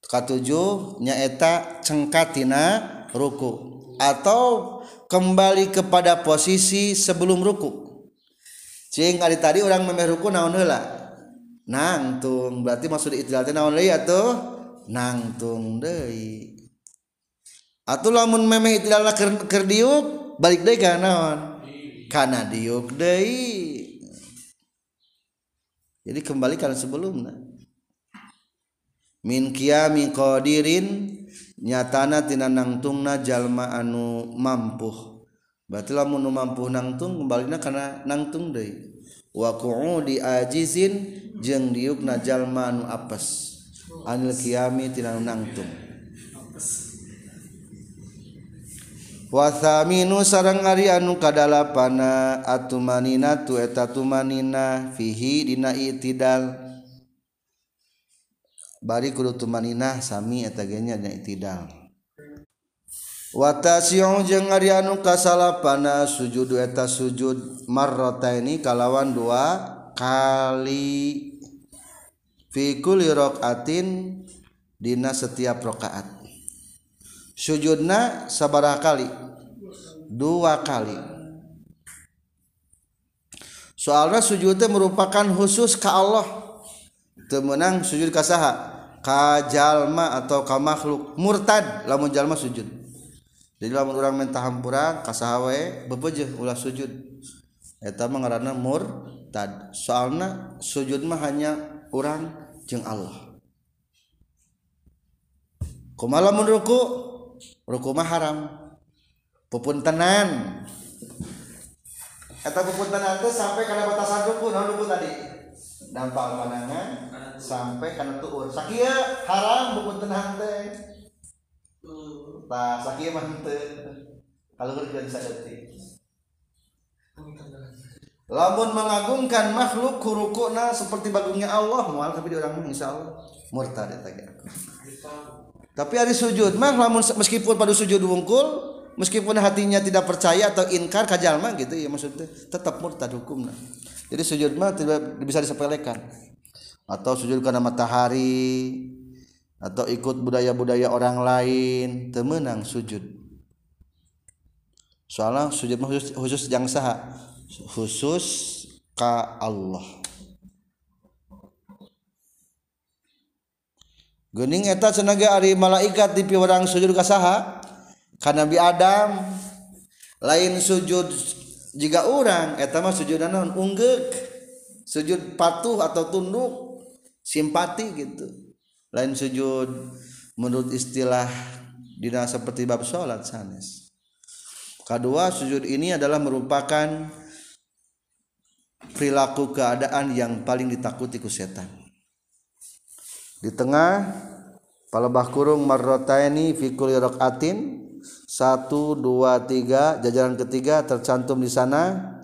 katujuh nyaeta cengkatina ruku atau kembali kepada posisi sebelum ruku. Cing ari tadi orang memeh ruku naon heula? Nangtung berarti maksud itidal teh naon deui atuh? nangtung deui. Atuh lamun memeh tidaklah keur keur diuk balik deui ka naon? Kana diuk deui. Jadi kembali kalau sebelumnya min qiyami qadirin nyatana tina nangtungna jalma anu mampuh. Berarti lamun mampuh nangtung kembalina kana nangtung deui. Wa qu'udi ajizin jeung diukna jalma anu apes. anil kiami tina nangtung Wasaminu sarang ari anu kadalapana atumanina tu eta tumanina fihi dina itidal. Bari kudu tumanina sami eta ge nya itidal. Watasyon jeung ari anu kasalapana sujud eta sujud marrataini kalawan dua kali. fi kulli raqatin dina setiap rakaat. Sujudna sabaraha kali? Dua kali. Soalnya sujudnya merupakan khusus ke Allah. Temenang sujud kasaha ka jalma atau ka makhluk murtad. Lamun jalma sujud. Jadi lamun orang minta hampuran kasaha wae bebejeh ulah sujud. Eta mah ngaranna mur tad soalna sujud mah hanya orang jeung Allah. Kumala mun ruku? Ruku mah haram. Pupuntenan. Eta pupuntenan teh sampai kana batasan ruku naon ruku tadi? Dampak pandangan sampai kana tuur sakieu haram pupuntenan teh. Tah sakieu mah teu kalau kerjaan sadetik Lamun mengagungkan makhluk kurukuna seperti bagungnya Allah mual tapi di orang insya Allah. Murtad ya tapi hari sujud mah lamun meskipun pada sujud wungkul meskipun hatinya tidak percaya atau inkar kajalma gitu ya maksudnya tetap murtad hukumnya jadi sujud mah tidak bisa disepelekan. Atau sujud karena matahari atau ikut budaya-budaya orang lain temenang sujud. Soalnya sujud mah khusus, khusus yang sah khusus ka Allah. Gening eta senaga ari malaikat di piwarang sujud kasaha ka Nabi Adam lain sujud jika orang eta mah sujud naon? Unggek sujud patuh atau tunduk simpati gitu. Lain sujud menurut istilah dina seperti bab salat sanes. Kedua sujud ini adalah merupakan perilaku keadaan yang paling ditakuti ku setan. Di tengah palebah kurung marrotaini fi kulli rakaatin 1 2 3 jajaran ketiga tercantum di sana.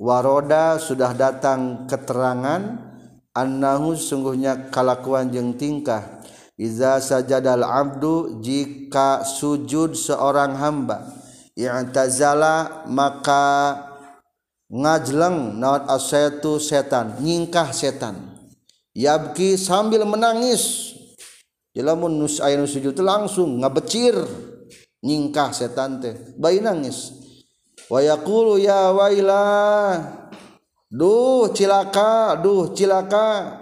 Waroda sudah datang keterangan annahu sungguhnya kalakuan jeung tingkah. Iza sajadal abdu jika sujud seorang hamba i'tazala maka ngajleng naon asyaitu setan nyingkah setan. Yabki sambil menangis. Jelamun nus aya sujud langsung ngabecir nyingkah setan teh bayi nangis. Wa yaqulu ya waila duh cilaka duh cilaka.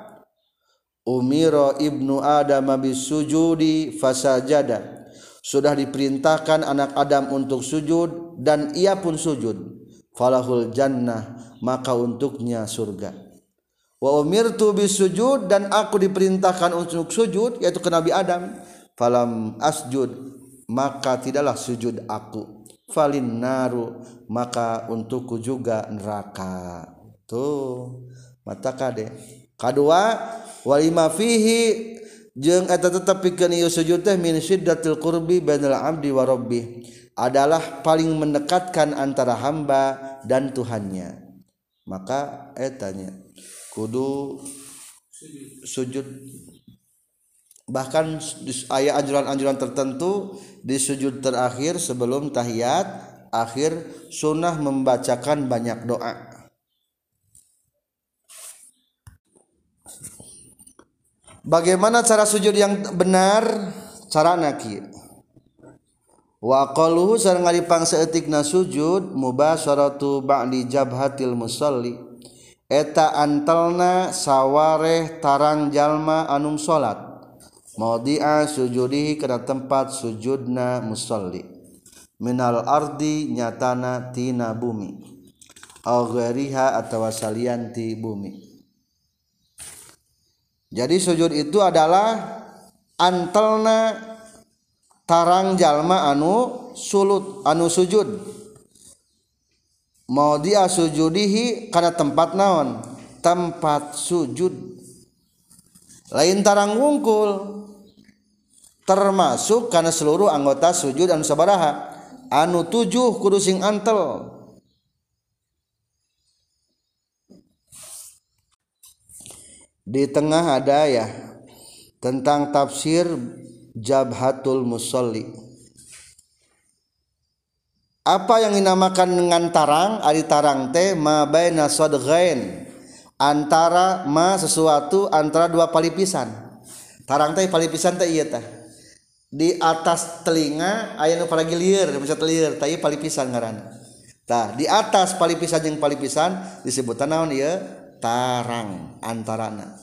Umiro ibnu adam bisujudi fasajada. Sudah diperintahkan anak Adam untuk sujud dan ia pun sujud falahul jannah maka untuknya surga. Wa umirtu bisujud dan aku diperintahkan untuk sujud yaitu ke Nabi Adam. Falam asjud maka tidaklah sujud aku. Falin naru maka untukku juga neraka. Tuh mata kade. Kedua walima fihi jeung eta tetep pikeun ieu sujud teh min syiddatil qurbi bainal abdi wa rabbih adalah paling mendekatkan antara hamba dan Tuhannya maka etanya kudu sujud bahkan ayat anjuran-anjuran tertentu di sujud terakhir sebelum tahiyat akhir sunnah membacakan banyak doa Bagaimana cara sujud yang benar? Cara naki. waqaluhu sareng ngaripangsaeutikna sujud mubasharatu ba'di jabhatil musalli. Eta antalna sawareh tarang jalma anum salat mawdi'a sujudihi kana tempat sujudna musalli. Minal ardi nyatana tina bumi. Au ghairiha atawa salian ti bumi. Jadi sujud itu adalah antalna tarang jalma anu sulut anu sujud. Mau dia sujudihi karena tempat naon? Tempat sujud. Lain tarang wungkul termasuk karena seluruh anggota sujud dan sabaraha. Anu 7 kudu sing antel. Di tengah ada ya tentang tafsir jabhatul musolli. Apa yang dinamakan dengan tarang? Ari tarang teh ma baina sadghain. Antara ma sesuatu antara dua palipisan. Tarang teh palipisan teh iya teh. Di atas telinga aya nu paragilir bisa telir tapi palipisan ngaran tah di atas palipisan jeung palipisan disebut naon ieu? Tarang antarana.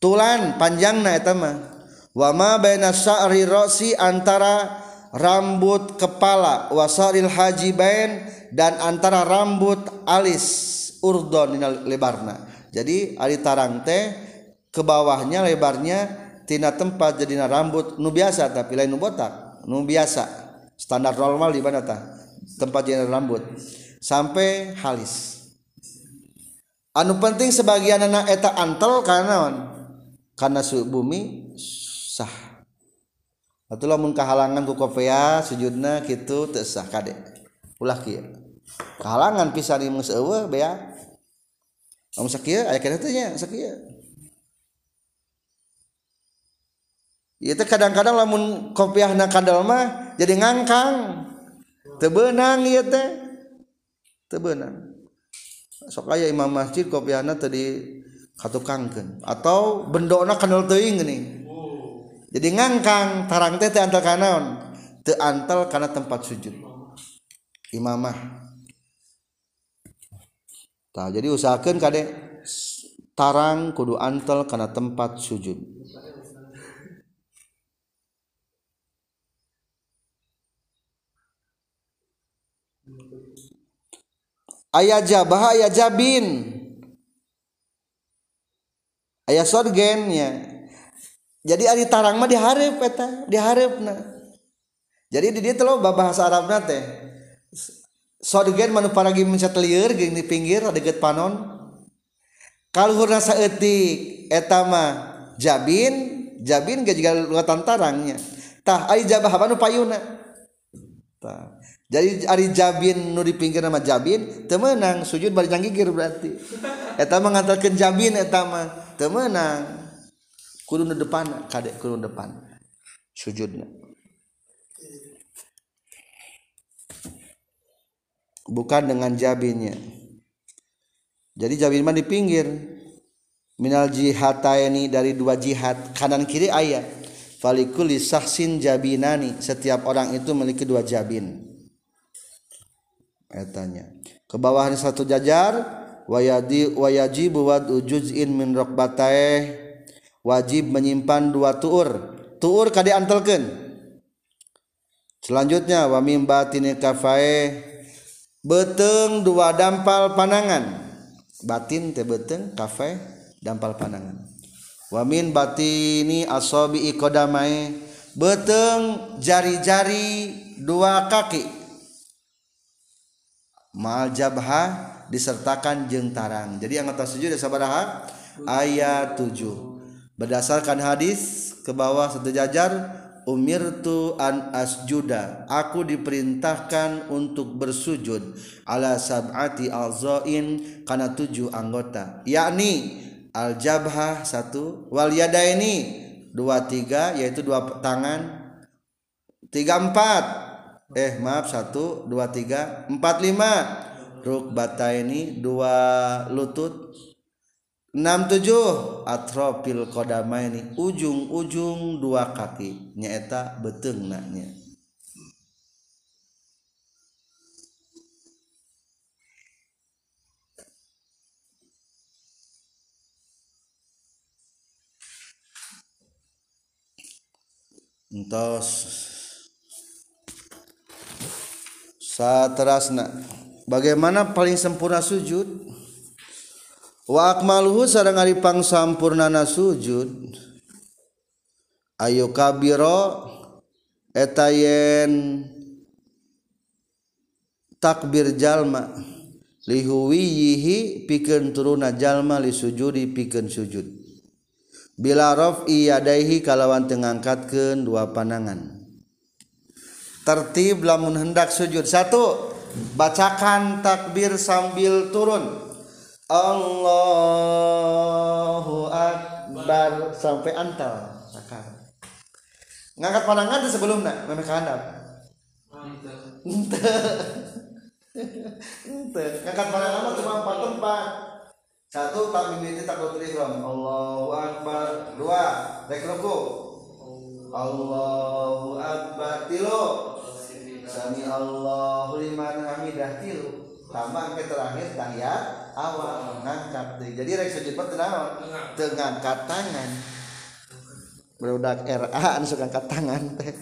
Tulan panjangna eta mah wa ma baina sya'ri ra'si antara rambut kepala wasaril hajibain dan antara rambut alis urdon lebarna. Jadi ari tarang teh ke bawahnya lebarnya tina tempat jadina rambut nu biasa tapi lain nu botak nu biasa. Standar normal di mana tah? Tempat jadi rambut. Sampai halis. Anu penting sebagian anak eta antel karena karena bumi sah. Atau lamun kehalangan ku kopea sujudna gitu teu sah kade. Ulah kieu. Kehalangan pisan ieu seueuh bea lamun sakieu aya kana teh nya sakieu Ieu teh kadang-kadang lamun kopiahna kadal mah jadi ngangkang. Teu beunang ieu teh. Teu beunang. Sok aya imam masjid kopiana tadi katukangkeun. Atau bendona kenal teuing gini jadi ngangkang tarang teh teu antal kanaon teu antal kana tempat sujud. Imamah. Tah jadi usahakeun kade tarang kudu antal kana tempat sujud. Aya jabah aya jabin. Aya sorgennya jadi Ari Tarang mah diharap eta diharap na jadi di dia telah bahasa Arabna teh sorgen manu paragi mencatelier geng di pinggir deket panon. Kaluhurna saeutik eta mah jabin jabin gak juga luatan tarangnya. Tah ari jabah manu payuna? Tah jadi ari jabin nu di pinggir nama jabin temenang sujud bari gigir berarti. Eta mah jabin eta mah temenang kudu nu depan kadek kudu depan. Sujudnya. Bukan dengan jabinnya. Jadi jabin mah di pinggir. Minal jihataini dari dua jihad. Kanan kiri ayat. Falikul sahsin jabinani. Setiap orang itu memiliki dua jabin. Etanya ke bawahnya satu jajar. Wayadi wayajibu buat juz'in min rokbatae wajib menyimpan dua tuur. Tuur kadi antelkeun. Selanjutnya wa mim batini kafae beteng dua dampal panangan batin teh beteng kafe dampal panangan wa min batini asabi ikodamae beteng jari-jari dua kaki. Mal jabha disertakan jeng tarang. Jadi yang atas sujud sabaraha? Ayat 7 berdasarkan hadis ke bawah satu jajar umirtu an asjuda. Aku diperintahkan untuk bersujud ala sab'ati alzain karena tujuh anggota. Yakni al jabha satu wal yadaini dua tiga yaitu dua tangan tiga empat. Eh maaf satu dua tiga empat lima. Bata ini dua lutut enam tujuh atropil kodama ini ujung-ujung dua kaki. Nyata beteng naknya. Entos. Saterasna. Bagaimana paling sempurna sujud wa akmaluhu sareng ari pangsampurnana sujud. Ayo kabiro eta yen takbir jalma. Lihuwiyihi pikeun turuna jalma li sujudi pikeun sujud. Bila raf'i yadaihi kalawan teu ngangkatkeun dua panangan tertib lamun hendak sujud. Satu bacakan takbir sambil turun. Allahu Akbar. Sampai antal. Ngangkat pandangan di sebelumnya memang kehandap ente. Ngangkat pandangan cuma empat tempat. Satu tak mimiti takut ihram Allahu Akbar. Dua rek Allahu Akbar. Tilu. Sami Allahu liman hamidah. Tilu. Tambah ke terakhir tahiyat awal ngangkat jadi rek sujud teu naon teu ngangkat tangan budak RA anu suka ngangkat tangan teh.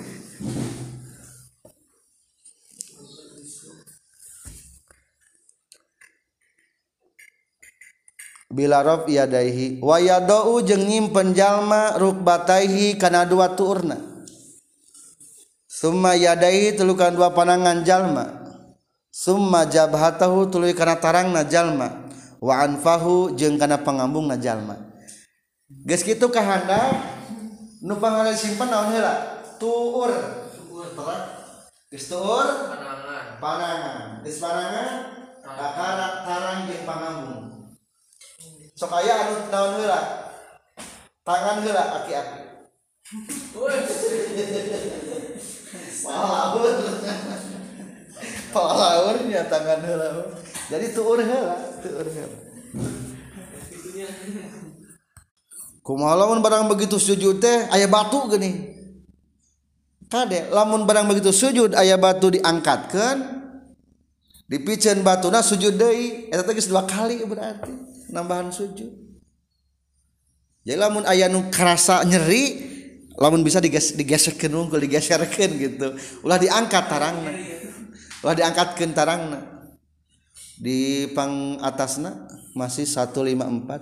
Bila rob yadaihi wa yadau jeung nyimpen jalma rukbataihi kana dua tuurna summa yadaihi tulukan dua panangan jalma. Summa jabhatahu tuluy kana tarangna jalma waanfahu jeung kana pangambungna jalma. Geus kitu kahandap nu pangalan simpen naon heula? Tuur. Geus tuur? Panangan. Panangan. Geus panangan? Karak karang jeung pangambung. Sok aya anu naon heula? Tangan heula aki-aki. Palaur, nya tangan heula. Jadi tuur heula. kumalawan barang begitu sujud teh aya batu geuning kade lamun barang begitu sujud aya batu diangkatkan dipicen batuna sujud deui. Eta teh dua kali berarti nambahan sujud. Jadi lamun aya nu kerasa nyeri lamun bisa diges digeserkan unggul digeserkeun gitu. Ulah diangkat tarangna. Ulah diangkatkeun tarangna. Di pang atasna masih 154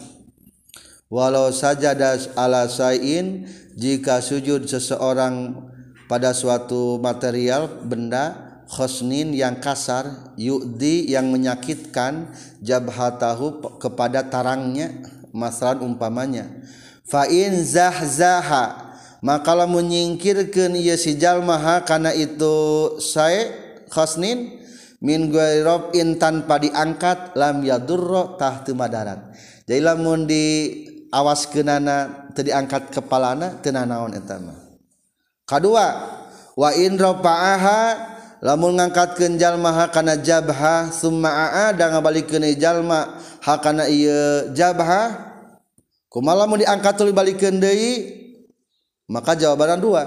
walau saja das ala sain jika sujud seseorang pada suatu material benda khosnin yang kasar yudi yang menyakitkan jabhatahu kepada tarangnya masalah umpamanya. Fa in zahzaha maka lamun nyingkirkeun ieu si jalma kana itu sae khosnin min guairobin tanpa diangkat lam yadurro tahtu madarat. Jadi lamun di awas kenana teu diangkat kepalana teu naon eta mah. Kadua wa in rafa'aha lamun ngangkatkeun jalma hakana jabha summa aada ngabalikeun jalma hakana ieu jabha kumaha lamun diangkat tuluy balikeun deui maka jawabanna dua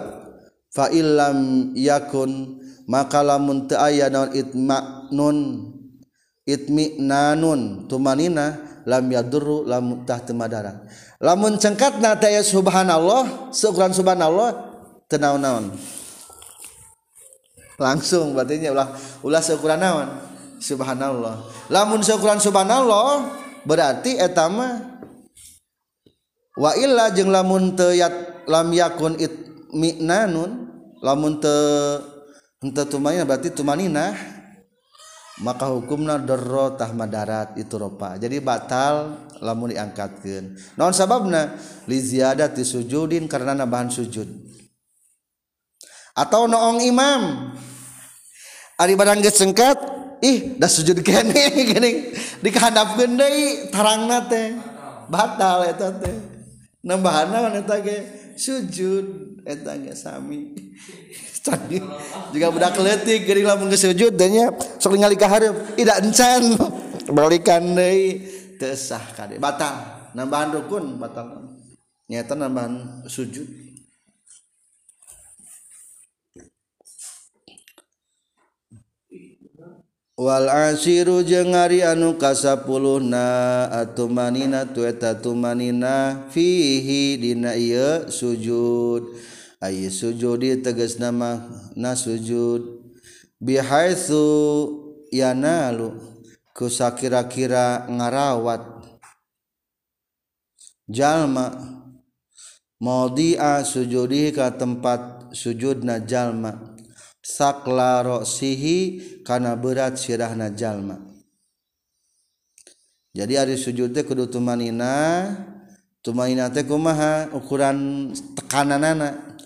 fa illam yakun maka lamun teu aya naon itma'nun itmi'nanun tumanina lam yadurru lam tah temadaran lamun cengkatna teh subhanallah seukuran subhanallah teu naon-naon. Langsung berarti ulah ulah seukuran naon? Subhanallah. Lamun seukuran subhanallah berarti etama wa illa jeung lamun teu yat, lam yakun itmi'nanun lamun teu henteu tumanina berarti tumanina. Maka hukumna darro tah madarat itu ropa. Jadi batal lamun diangkatkeun. Naon sababna? Li ziyadati sujudin karena nambahan sujud. Atau noong imam. Ari barang geus sengkat ih dah sujud kene geuning dikahadapkeun deui tarangna teh. Batal eta teh. Nambahan naon eta ge? Sujud eta ge sami juga budak leutik geuning lamun dan nya sok ningali ka hareup ida encan. Balikan deui teu sah kade batal. Nambahan rukun batal. Nyata nambahan sujud. Wal asiru jeung ari anu kasapuluhna atumanina tu eta tumanina fihi dina ieu sujud ay sujudi tegas nama na sujud. Bihaitsu yanalu ku sakira-kira ngarawat. Jalma maudi'a sujudi ka tempat sujudna jalma. Sakla roksihi kana berat sirahna jalma. Jadi ari sujud teh kudu tumanina tumanina teh kumaha? Ukuran tekananana.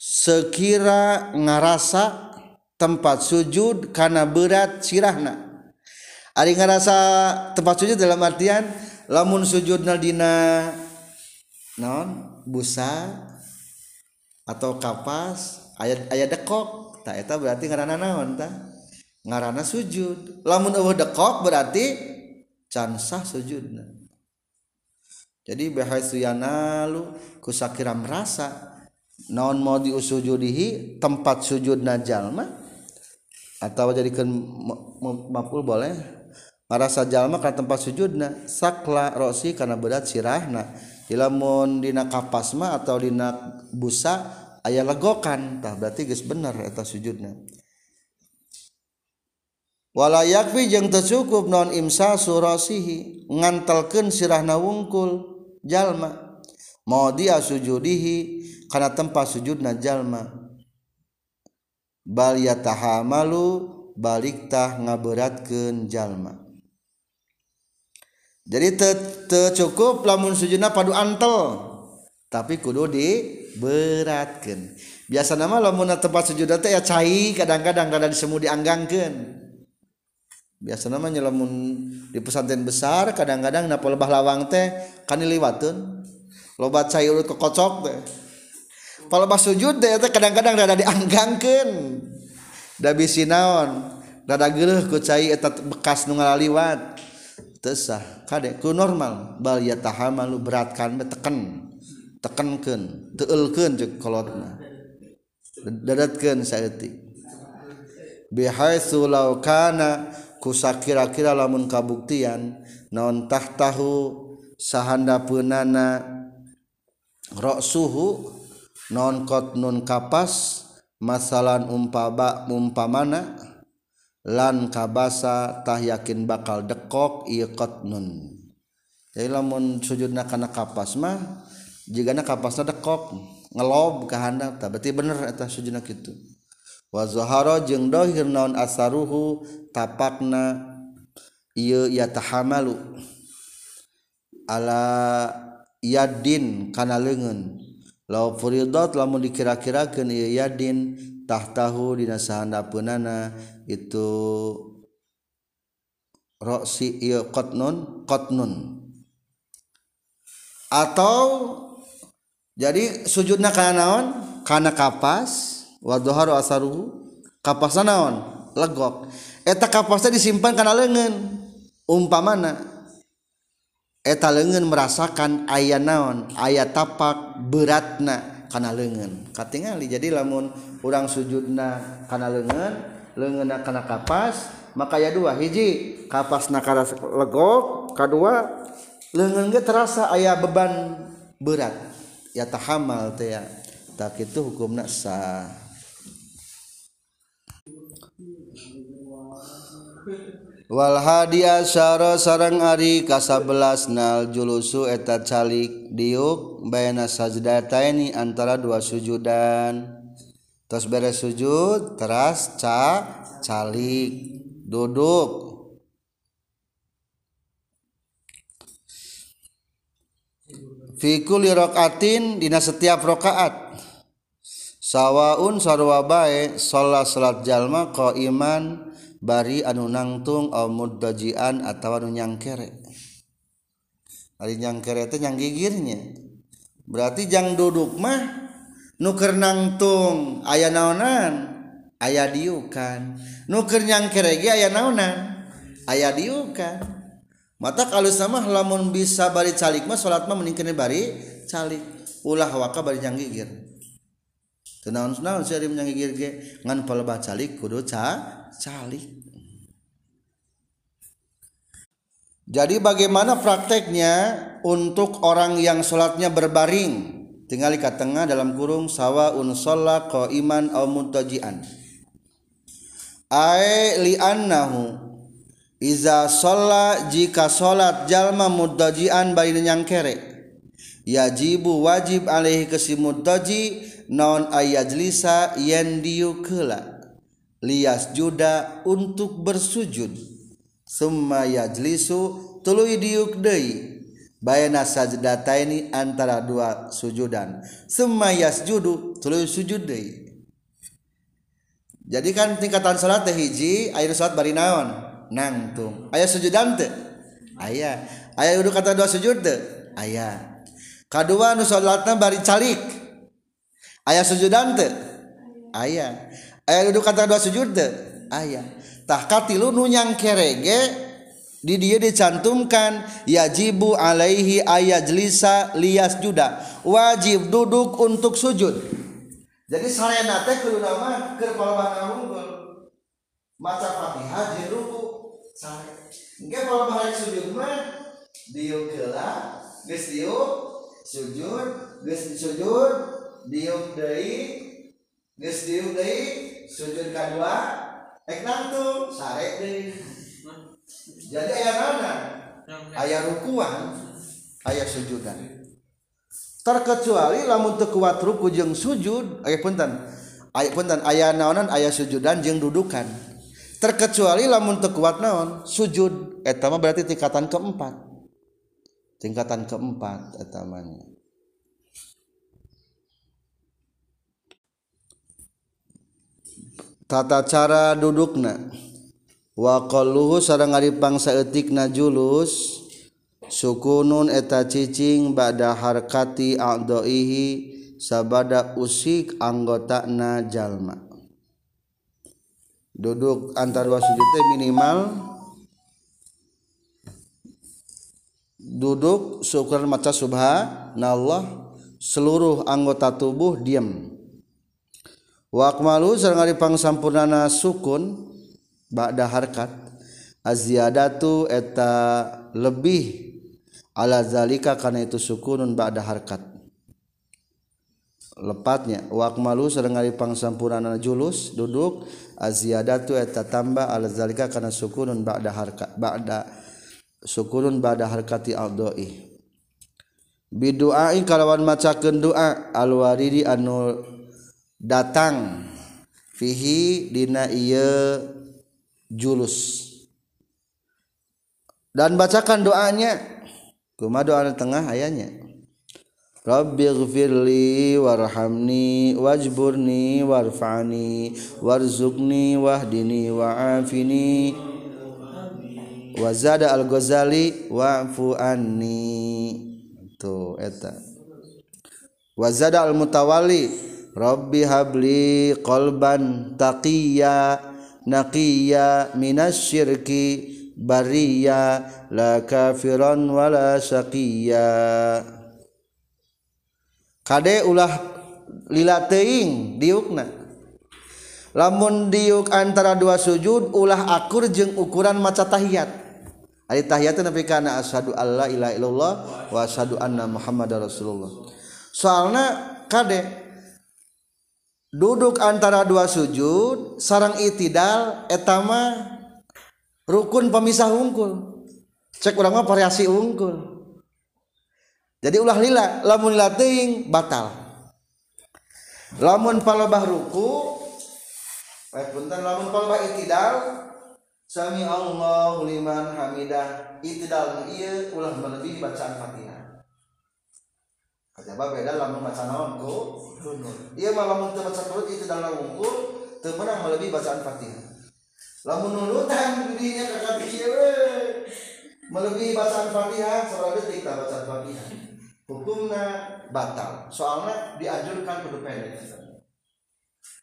sekira ngarasa tempat sujud karena berat sirahna. Ari ngarasa tempat sujud dalam artian lamun sujud dina non busa atau kapas ayat ayat dekok. Tak eta berarti ngarana naon ta? Ngarana sujud. Lamun eueuh dekok berarti can sah sujudna. Jadi bahasa yanalu lu kusakira merasa naon mau diusujudihi tempat sujud najalma atau jadikan maful boleh? Marasa jalma karena tempat sujudna sakla rosi karena berat sirahna. Ilamun dina kapas mah atau dina busa ayah legokan. Tah berarti geus bener eta sujudna. Wala yakfi jeung teu cukup non imsa surasihi ngantelkeun sirahna wungkul jalma maudia sujudihi kana tempat sujud jalma. Bal yatahamalu balik tah ngaberatkeun jalma. Jadi tercukup lamun sujudna padu antel tapi kudu diberatkan biasa nama lamun tempat sujud teh ya cai kadang-kadang kadang disemu dianggangkan biasa namanya lamun di pesantren besar kadang-kadang napa lebah lawang teh kan liwatun lobat urut kekocok teh. Kalau pas sujud teh kadang-kadang rada dianggangkan da bisi naon? Rada geuleuh ku cai eta bekas nu ngalaliwat. Tesah kade ku normal. Bal yatahamalu beratkan teken. Tekenkeun teueulkeun jeung kolotna dadatkeun saeutik bihaitsu law kana kusa kira-kira lamun kabuktian naon tahtahu sahanda punana rok suhu nonkot nun kapas masalan umpaba umpamana lan kabasa tah yakin bakal dekok ieu qatnun jadi lamun sujudna kana kapas mah jigana kapasna dekok ngelob ka handap berarti bener eta sujudna kitu. Wa zahara jeung dohir naon asaruhu tapakna ieu yatahamalu. Ala yadin kana leungeun. Law furidat lamun dikira-kirakeun ieu yadin tahtahu dina sahandapeunana itu roksi ieu qatnun qatnun. Atau jadi sujudna kana naon? Kana kapas wadhaharu asaruhu kapasna naon? Legok. Eta kapasnya disimpan karena lengan umpamana eta lengan merasakan aya naon aya tapak beratna karena lengan katingali jadi lamun orang sujudna karena lengan leungeunna karena kapas maka ya dua hiji kapasna kana legok kedua lengan ge terasa aya beban berat. Ya tahamal teh ya tak itu hukumna sah. Wal hadiah syara sarang ari kasabelas nal julusu eta calik diuk bayana sajdataini antara dua sujudan. Terus beres sujud teras ca calik duduk. Fi kulli rakaatin dina setiap rakaat. Sawaun sarwa salat salat jalma qaiman bari anu nangtung au muddajian atawa anu nyangkere. Ari nyangkere teh nyang gigirnya berarti jang duduk mah nuker nangtung aya naonan? Aya diukan. Nuker nyangkere ge aya naonan? Aya diukan. Mata kalau sama lamun bisa bari calik mah salat mah mending bari calik. Ulah waka bari nyang gigir Tenaun-naun sih nyang gigir ge? Ngan palebah calik kudu ca calik jadi bagaimana prakteknya untuk orang yang sholatnya berbaring? Tinggal di tengah dalam kurung sawa unsolla ko iman au mutajian ai li annahu iza sholla jika sholat jalma mutajian bayin yang kere yajibu wajib alaihi kesimutaji non ayajlisa yen diukela lias juda untuk bersujud. Summa yajlisu tuluy diuk deui. Bayana sajdataini antara dua sujudan. Summa yasjudu tuluy sujud deui. Jadi kan tingkatan salat teh hiji air salat bari naon? Nangtung. Aya sujudan teu aya. Aya duduk kata dua sujud teu aya. Kadua nu salatna bari calik. Aya sujudan teu aya aya duduk kata dua sujud teu aya. Tah katilu nu nyang kerege di dia dicantumkan yajibu alaihi ayajlisa lias juda. Wajib duduk untuk sujud. Jadi sarena teh kudu nama keur palebah unggul maca Fatihah jeung ruku. Sare engke palebah sujud mah diuk heula geus sujud geus sujud diuk deui geus diuk deui sujud kadua ek nangtung sare deui jadi aya nana aya rukuan aya sujudan. Terkecuali lamun teu kuat ruku jeung sujud aya punten. Aya punten aya naonan aya sujudan jeung dudukan. Terkecuali lamun teu kuat naon sujud eta mah berarti tingkatan keempat. Tingkatan keempat eta tata cara dudukna. Wa qalluhu sareng pangsa etikna julus sukunun eta cicing bada harkati a'daihi sabada usik anggota na jalma. Duduk antar dua sujud minimal. Duduk syukur maca subhanallah seluruh anggota tubuh diam Wakmalu sareng ari pangsampurnana sukun ba'da harkat aziyadatu eta lebih ala zalika karena itu sukunun ba'da harkat. Lepatnya wakmalu sareng ari pangsampurnana julus duduk aziyadatu eta tambah ala zalika karena sukunun ba'da harkat ba'da sukunun ba'da harkati aldoi. Biduai kalawan macakeun doa alwaridi anu datang fihi dina ieu julus. Dan bacakan doanya. Kuma doa tengah ayahnya. Rabbi gfirli warhamni wajburni warfa'ni warzuqni wahdini wa'afini. Wazada al-ghazali wa'fu anni. Tuh eta. Wazada al-mutawalli Robbi habli qalban taqiya naqiya minasyirki bariya la kafiran wala saqiya. Kade ulah lila teuing diukna. Lamun diuk antara dua sujud ulah akur jeung ukuran maca tahiyat. Ari tahiyat nabi kana asyhadu alla ilaha illallah wa asyhadu anna muhammadar rasulullah. Soalna kade duduk antara dua sujud sarang itidal etama rukun pemisah unggul cek orang mah variasi unggul jadi ulah lila lamun lila ting batal. Lamun palobah ruku eh punten lamun palobah itidal sami Allah liman hamidah. Itidal iya ulah melebihi bacaan fatihah kajaba beda lamun baca naon ku ieu mah lamun teu baca kunut itidal unggul teu meunang melebihi bacaan Fatihah. Lamun nunutan dirinya kakak pikir melebihi bacaan fatihah seorang detik tak bacaan fatihah. Hukumnya batal. Soalnya dianjurkan kudu pendek.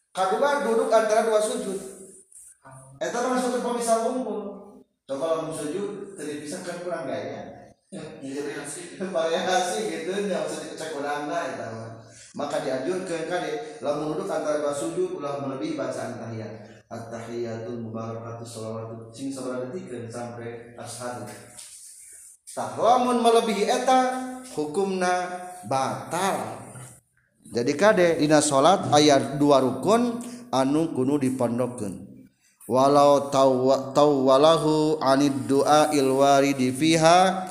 Kedua duduk antara dua sujud. Itu masuk ke pemisah kumpul coba lamun sujud tadi bisa kan kurang gaya variasi gitu nggak usah dicek kurang lah itu maka dianjurkan kan lamun duduk antara dua sujud ulah melebihi bacaan tahiyat. At-tahiyatul mubarakatuh sholawatu sing sabaraha detik sampai ashadu. Tah lamun melebihi eta hukumna batal. Jadi kade dina salat ayat dua rukun anu kuno dipondokkeun walau tau walahu anid doa ilwaridi fiha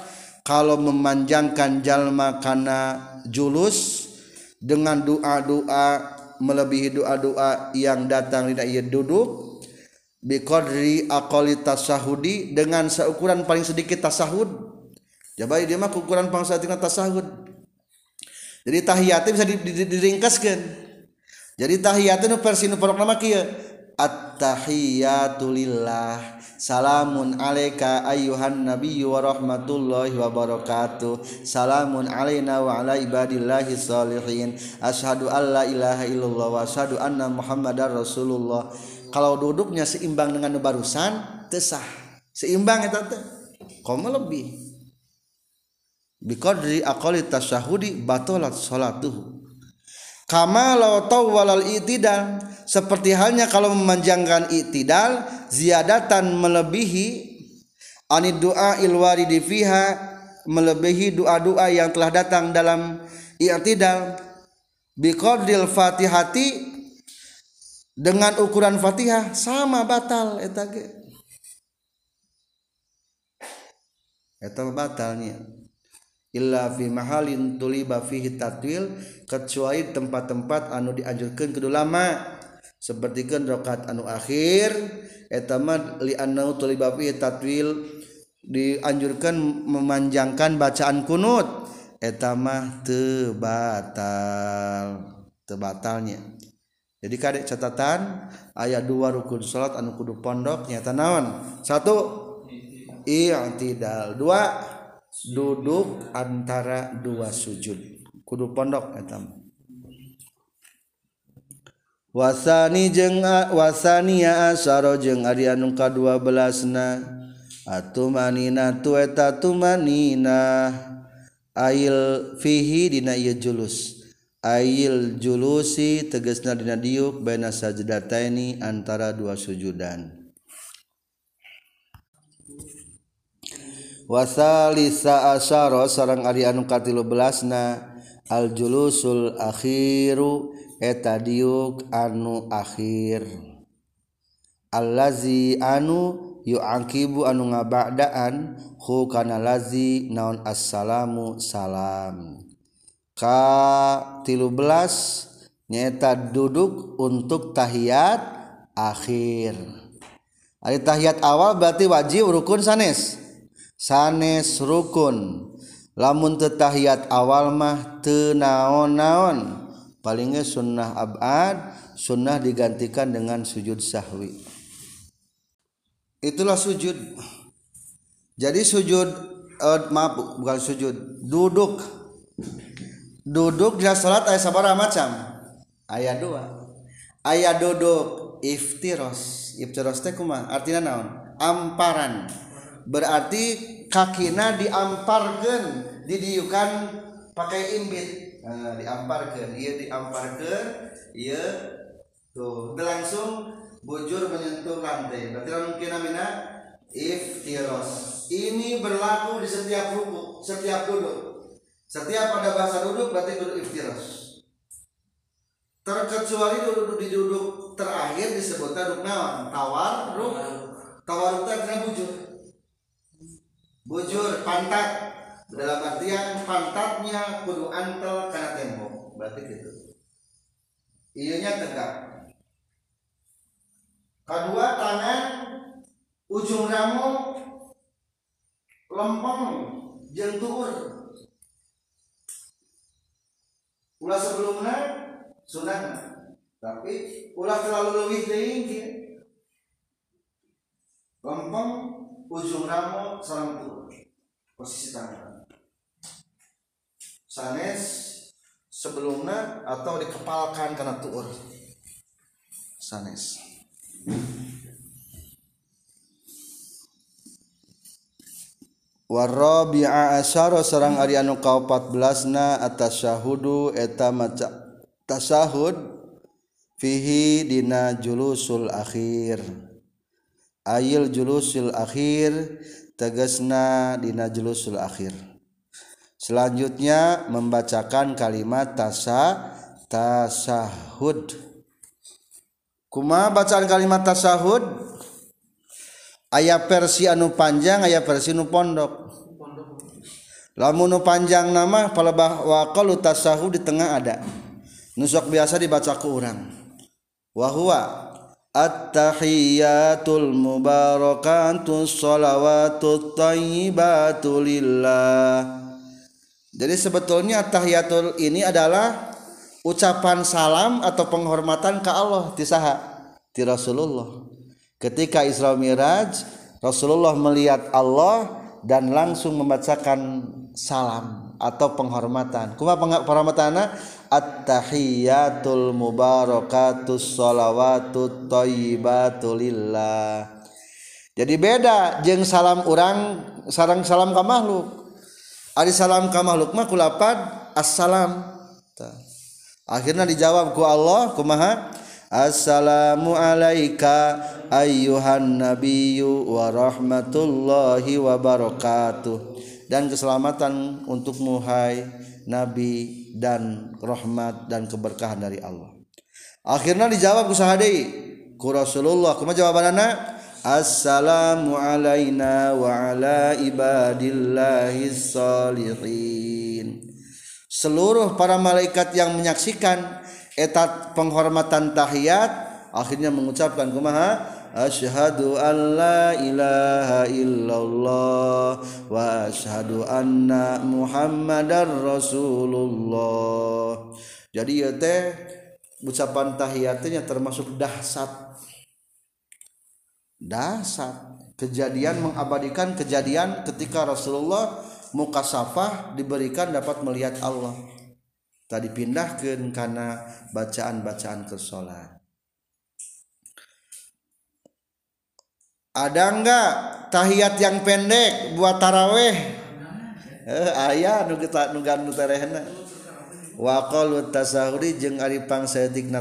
kalau memanjangkan jalma kana julus dengan doa-doa melebihi doa-doa yang datang tidak ia duduk biqadri aqali tasahudi dengan seukuran paling sedikit tasahud. Jabai dia mah ukuran pangsa tina tasahud. Jadi tahiyatnya bisa diringkaskan. Jadi tahiyatnya nu versi nu nama kia. attahiyatulillah salamun alaika ayyuhan nabiyyu wa rahmatullahi wa barakatuh. Salamun alaina wa ala ibadillahi salihin. Asyhadu la ilaha illallah wa asyhadu anna muhammadar rasulullah. Kalau duduknya seimbang dengan barusan tesah. Seimbang eta teh. Kamu lebih. Biqadri aqali tasyahudi batalat salatuhu. Kama law tawwalal itidal. Seperti halnya kalau memanjangkan itidal ziyadatan melebihi ani doa ilwaridi fiha melebihi doa-doa yang telah datang dalam i'tidal. Biqadril fatihati dengan ukuran Fatihah sama batal eta ge. Eta batalnya. Illa fi mahalin tuliba fihi tatwil kecuali tempat-tempat anu dianjurkan kudu sepertikan rokat anu akhir etamad lianau tulibabi tatwil dianjurkan memanjangkan bacaan kunut. Etama tebatal tebatalnya. Jadi kadek catatan ayat dua rukun salat anu kudu pondok nyata naon? Satu i'tidal. Dua duduk antara dua sujud. Kudu pondok etamah wasani jeng wasania asaro jeung ari anu ka-12na atumanina tueta tumanina ail fihi dina ieu julus. Ail julusi tegesna dina diuk baina sajdataini antara dua sujudan. Wasalisa asaro sareng ari anu ka-13na al julusul akhiru eta diuk anu akhir. Allazi anu yu'aqibu anu ngaba'daan hu kana lazi naon assalamu salam. Ka 13 nyata duduk untuk tahiyat akhir. Ari tahiyat awal berarti wajib rukun sanes. Sanes rukun. Lamun tetahiyat awal mah tenaon-naon palingnya sunnah abad sunnah digantikan dengan sujud sahwi. Itulah sujud. Jadi sujud uh, maaf bukan sujud duduk. Duduk di salat ayat sabar macam? Ayat dua. Ayat duduk iftiros. Iftiros teh kumah artinya naon? Amparan. Berarti kakina diamparkan didiukan pakai imbit Nah, diamparkan iya diamparkan iya tuh. Langsung bujur menyentuh lantai. Berarti mungkin namanya iftiros. Ini berlaku di setiap ruku setiap duduk. Setiap ada bahasa duduk berarti duduk iftiros. Terkecuali duduk di duduk terakhir disebut duduk nawan tawar ruk tawar. Ruk kena bujur. Bujur pantat dalam artian pantatnya kudu antel karena tembok. Berarti gitu. Ianya tegak. Kedua tangan ujung ramu lempeng jentur ulah sebelumnya sunat tapi ulah terlalu lebih tinggi lempeng ujung ramu sarang posisi tangan sanes sebelumnya atau dikepalkan karena tuur? Sanes. Warabi'a asyara sarang ari anu ka-14 na atasyahudu eta maca tasahud fihi dina julusul akhir. Ayil julusul akhir tegasna dina julusul akhir Selanjutnya membacakan kalimat tasa tasahud. Kuma bacaan kalimat tasahud ayat versi anu panjang ayat versi anu pondok. Lamun nu panjang nama palebah wa qalu tasahud di tengah ada. Nusok biasa dibaca ku urang. Wa huwa at-tahiyatul mubarakatus shalawatut thayyibatu lillah jadi sebetulnya tahiyatul ini adalah ucapan salam atau penghormatan ke Allah tisaha Rasulullah. Ketika Isra Miraj Rasulullah melihat Allah dan langsung membacakan salam atau penghormatan. Kuma penghormatan at-tahiyatul mubarakatus thayyibatulillah jadi beda jeng salam orang sarang salam ka makhluk Ari salam ka makhluk mah kulapad assalam. Akhirnya dijawab ku Allah kumaha? Assalamu alayka ayyuhan nabiyyu wa rahmatullahi wa barakatuh. Dan keselamatan untuk muhai nabi dan rahmat dan keberkahan dari Allah. Akhirnya dijawab ku sahadei ku Rasulullah kumaha jawabanana? Assalamu alayna wa ala ibadillahi salihin seluruh para malaikat yang menyaksikan etat penghormatan tahiyat akhirnya mengucapkan kumaha? Asyhadu an la ilaha illallah wa asyhadu anna muhammadar rasulullah. Jadi ya teh ucapan tahiyatnya termasuk dahsat dahsat kejadian mengabadikan kejadian ketika Rasulullah muka safah diberikan dapat melihat Allah. Tadi pindahkan karena bacaan-bacaan ke ada enggak tahiyat yang pendek buat taraweh? Eh, ayah nu kita nu nu terehna. Wa qalu tasahudi jeung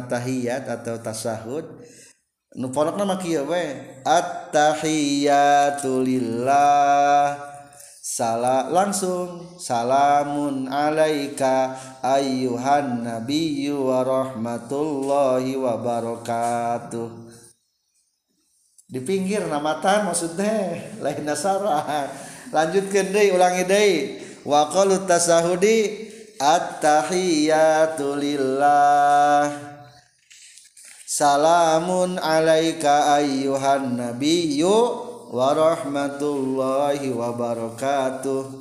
tahiyat atau tasahud nu ponokna mah kieu we. At-tahiyatu lillah. Salah langsung salamun alaika ayyuhan nabiyyu wa rahmatullahi wa barakatuh. Di pinggir namatan maksudnya lain nasara lanjutkan deh ulangi deh wa qalu tasahudi at-tahiyatu lillah salamun alaika ayyuhan nabiyyu warahmatullahi wabarakatuh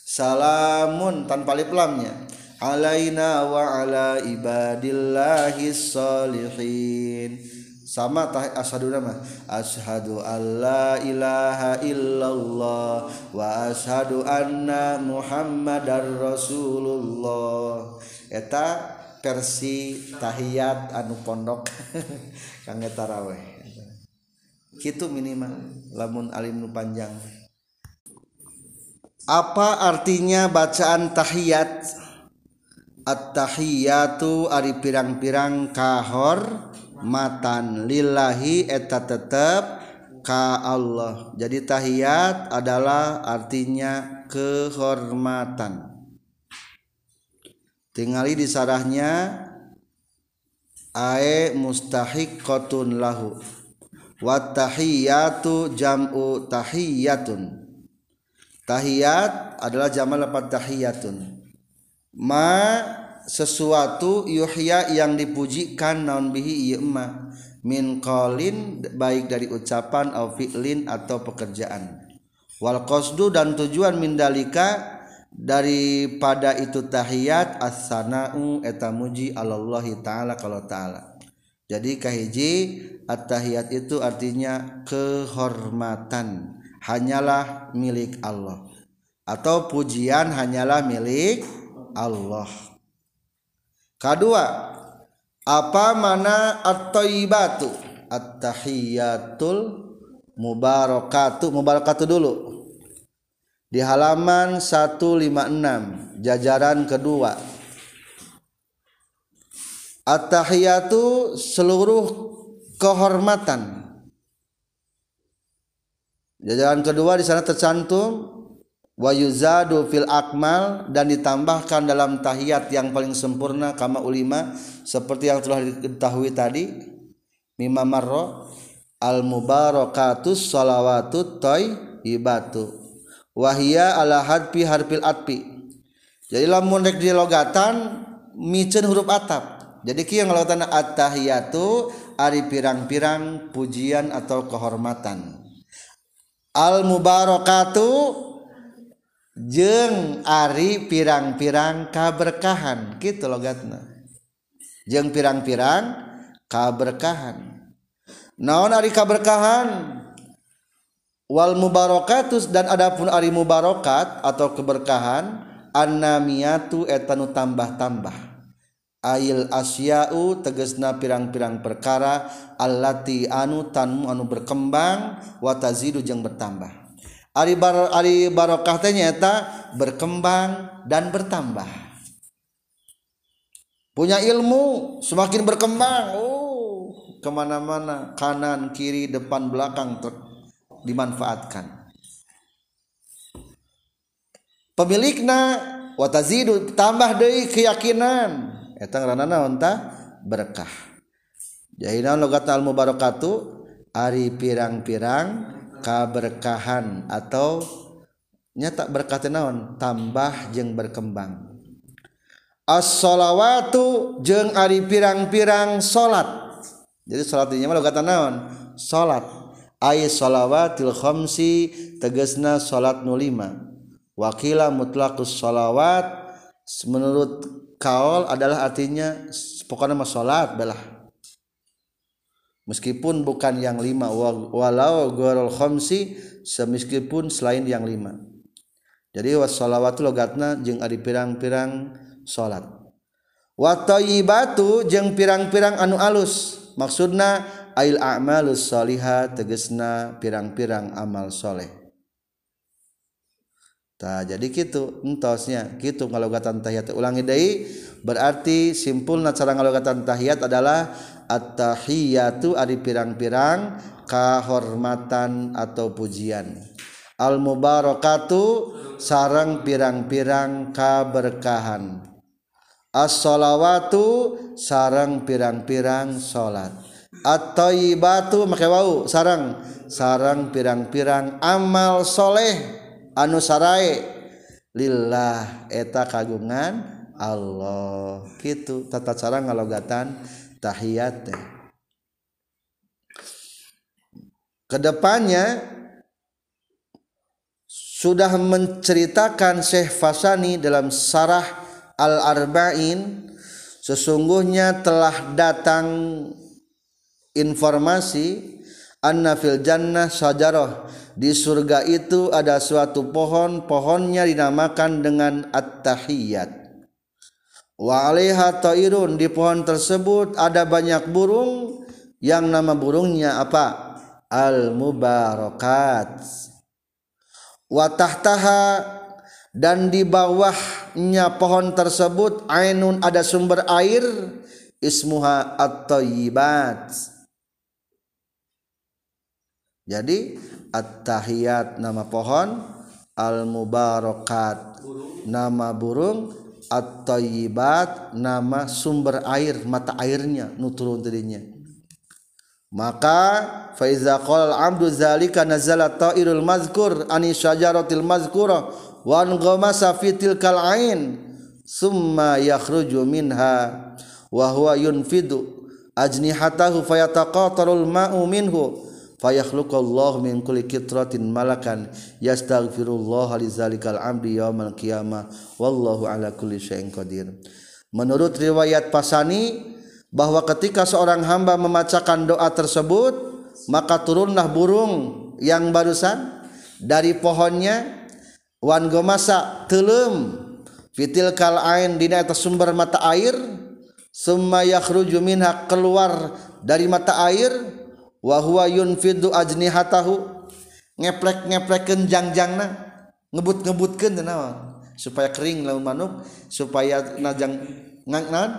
salamun tanpa alif lamnya alaina wa ala ibadillahi salihin. sama tah asyhadu nama? Asyhadu alla ilaha illallah wa asyhadu anna muhammadar rasulullah. Eta versi tahiyat anu pondok. Kangge taraweh gitu minimal lamun alim nu panjang. Apa artinya bacaan tahiyat? At-tahiyatu ari pirang-pirang kahor matan lillahi eta tetep ka Allah. Jadi tahiyat adalah artinya kehormatan tingali di sarahnya ae mustahiqatun lahu Watahiyatu jam'u tahiyatun. Tahiyat adalah jamal lepat tahiyatun. Ma sesuatu yuhya yang dipujikan naon bihi ma min qalin baik dari ucapan au fi'lin atau pekerjaan. Wal qasdu dan tujuan min dalika daripada itu tahiyat as-sana'u eta muji Allah taala kalau taala. Jadi kahiji at-tahiyat itu artinya kehormatan. Hanyalah milik Allah. Atau pujian hanyalah milik Allah. Kedua apa mana at-thayyibatu at-tahiyatul mubarakatu. Mubarakatu dulu di halaman 156 jajaran kedua. At-tahiyatu seluruh kehormatan. Jajaran kedua di sana tercantum. Wa yuzadu fil akmal dan ditambahkan dalam tahiyat yang paling sempurna kama ulima seperti yang telah diketahui tadi. Mimma marro al mubarakatus salawatut ibatu wahia ala hadfi harfil atfi. Jadi lamun rek di logatan micen huruf atap. Jadi kieu ngalautan attahiyatu ari pirang-pirang pujian atau kehormatan. Al mubarakatu jeng ari pirang-pirang kaberkahan. Gitu logatna. Jeng pirang-pirang kaberkahan. Naon ari kaberkahan? Wal mubarakatus dan adapun ari mubarakat atau keberkahan annamiyatu etanu tambah-tambah. Ail asya'u tegesna pirang-pirang perkara allati anu tanu anu berkembang wa tazidu jeung bertambah. Ari bar ari barokah teh nyaeta berkembang dan bertambah. Punya ilmu semakin berkembang. Oh ke mana-mana kanan kiri depan belakang dimanfaatkan. Pemilikna watazidu tambah deui keyakinan. Eta ngaranna naon berkah. Jahina logat al mubarakatu? Ari pirang-pirang kaberkahan atau nyata berkah naon? Tambah jeung berkembang. As-shalawatu jeung ari pirang-pirang salat. Jadi salat mah kata naon? Salat ay salawatil khamsi tegesna salat nu lima. Wakila mutlaqus salawat menurut kaol adalah artinya pokoknya mah salat belah. Meskipun bukan yang lima walau ghairul khamsi semeskipun selain yang lima. Jadi was salawatu logatna jeung ari pirang-pirang salat. Wa tayyibatu jeung pirang-pirang anu alus. Maksudna ail a'malus salihah tegesna pirang-pirang amal soleh. Tah jadi gitu entosnya. Gitu ngalogatan tahiyat. Ulangi deui berarti simpulna cara ngalogatan tahiyat adalah at-tahiyatu ari pirang-pirang kahormatan atau pujian. Al mubarakatu sarang pirang-pirang kaberkahan. As-shalawatu sarang pirang-pirang salat at-thayyibatu make wau sarang. Sarang pirang-pirang amal soleh anu sarae lillah eta kagungan Allah. Gitu tata cara ngalogatan tahiyat ke depannya sudah menceritakan Syekh Fasani dalam sarah al-arba'in sesungguhnya telah datang informasi anna fil jannah sajarah. Di surga itu ada suatu pohon pohonnya dinamakan dengan at-tahiyat. Wa 'alaiha ta'irun. Di pohon tersebut ada banyak burung. Yang nama burungnya apa? Al-mubarakat. Wa tahtaha. Dan di bawahnya pohon tersebut ainun ada sumber air. Ismuha at-thayyibat jadi at-tahiyat nama pohon al-mubarakat nama burung at-thayyibat nama sumber air mata airnya nuturun tadinya. Maka faiza qala al-abdu zalika nazala ta'irul mazkur ani syajaratil mazkurah wan ghamasa fi tilkal ain summa yakhruju minha wa huwa yunfidu ajnihatahu fayataqatarul ma'u minhu fayakhluqu Allah min kulli kitratin malakan yastaghfirullah lizalikal amdi yaumal qiyamah. Wallahu ala kulli syai'in qadir. Menurut riwayat Pasani bahwa ketika seorang hamba membacakan doa tersebut maka turunlah burung yang barusan dari pohonnya wan gomasa telum fitil kal ain dina eta sumber mata air summa yakhruju minha keluar dari mata air wa huwa yunfidu ajnihatahu. Ngeplek-ngeplekeun jangjangna ngebut-ngebutkeun naon? Supaya kering lamun manuk supaya najang ngang naon?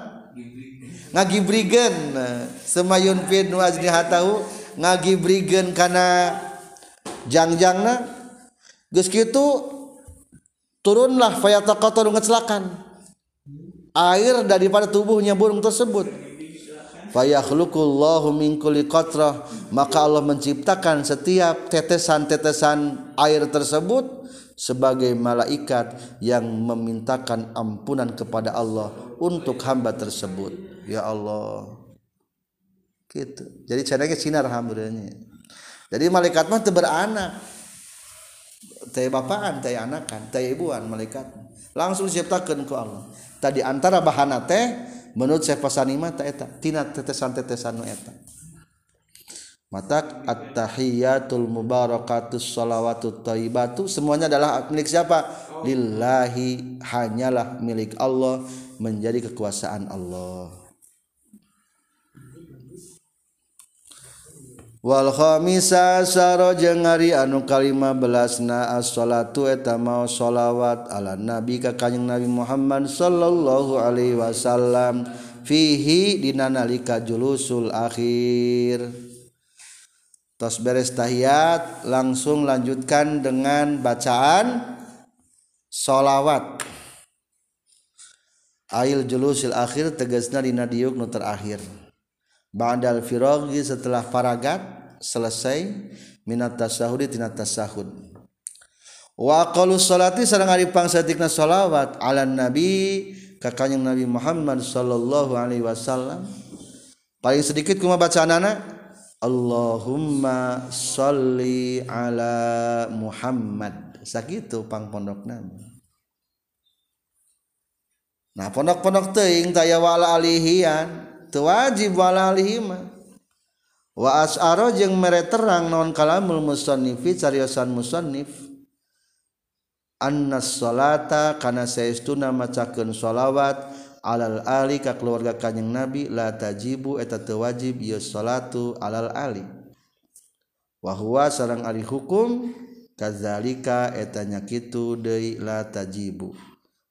Ngagibrikeun summa yunfidu ajnihatahu ngagibrikeun kana jangjangna. Geus kitu turunlah fayataqataru ngecelakan. Air daripada tubuhnya burung tersebut fayakhluqullahu min kulli qatrah. Maka Allah menciptakan setiap tetesan-tetesan air tersebut sebagai malaikat yang memintakan ampunan kepada Allah untuk hamba tersebut. Ya Allah. Gitu. Jadi caranya sinar alhamdulillah jadi malaikat mah beranak. Teh bapaan teh anakan teh ibuan malaikat. Langsung diciptakan ku Allah. Tadi antara bahana teh menurut saya pasanimataetantinatetesan-tetesan eta. Mata at-tahiyatul mubarakatus shalawatut thayyibatu semuanya adalah milik siapa? Lillahi hanyalah milik Allah menjadi kekuasaan Allah. Wal khamisa saro jeung hari anu kalima belasna as-salatu eta mau sholawat ala nabi ka kanjeng nabi Muhammad sallallahu alaihi wasallam fihi dina nalika julusul akhir. Tos beres tahiyat langsung lanjutkan dengan bacaan solawat ail julusil akhir tegasna dina diuk nu terakhir ba'dal firogi setelah paragat selesai minat tasahudi tina tasahud wa qalu salati sareng ari pangsatikna solawat ala nabi ka kanjeng nabi Muhammad sallallahu alaihi wasallam. Paling sedikit kumaha bacaanana Allahumma sholli ala Muhammad. Sakitu pang pondok nama nah pondok-pondok teuing taya wala alihian wajib walihima waas aro jeung mere terang non kalamul musonnifi cariyosan musonif annas salata kana saestuna macakeun sholawat alal ali ka keluarga kanjeng nabi la tajibu eta teu wajib ieu salatu alal ali. Wa huwa sareng ari hukum kazalika etanya kitu deui la tajibu.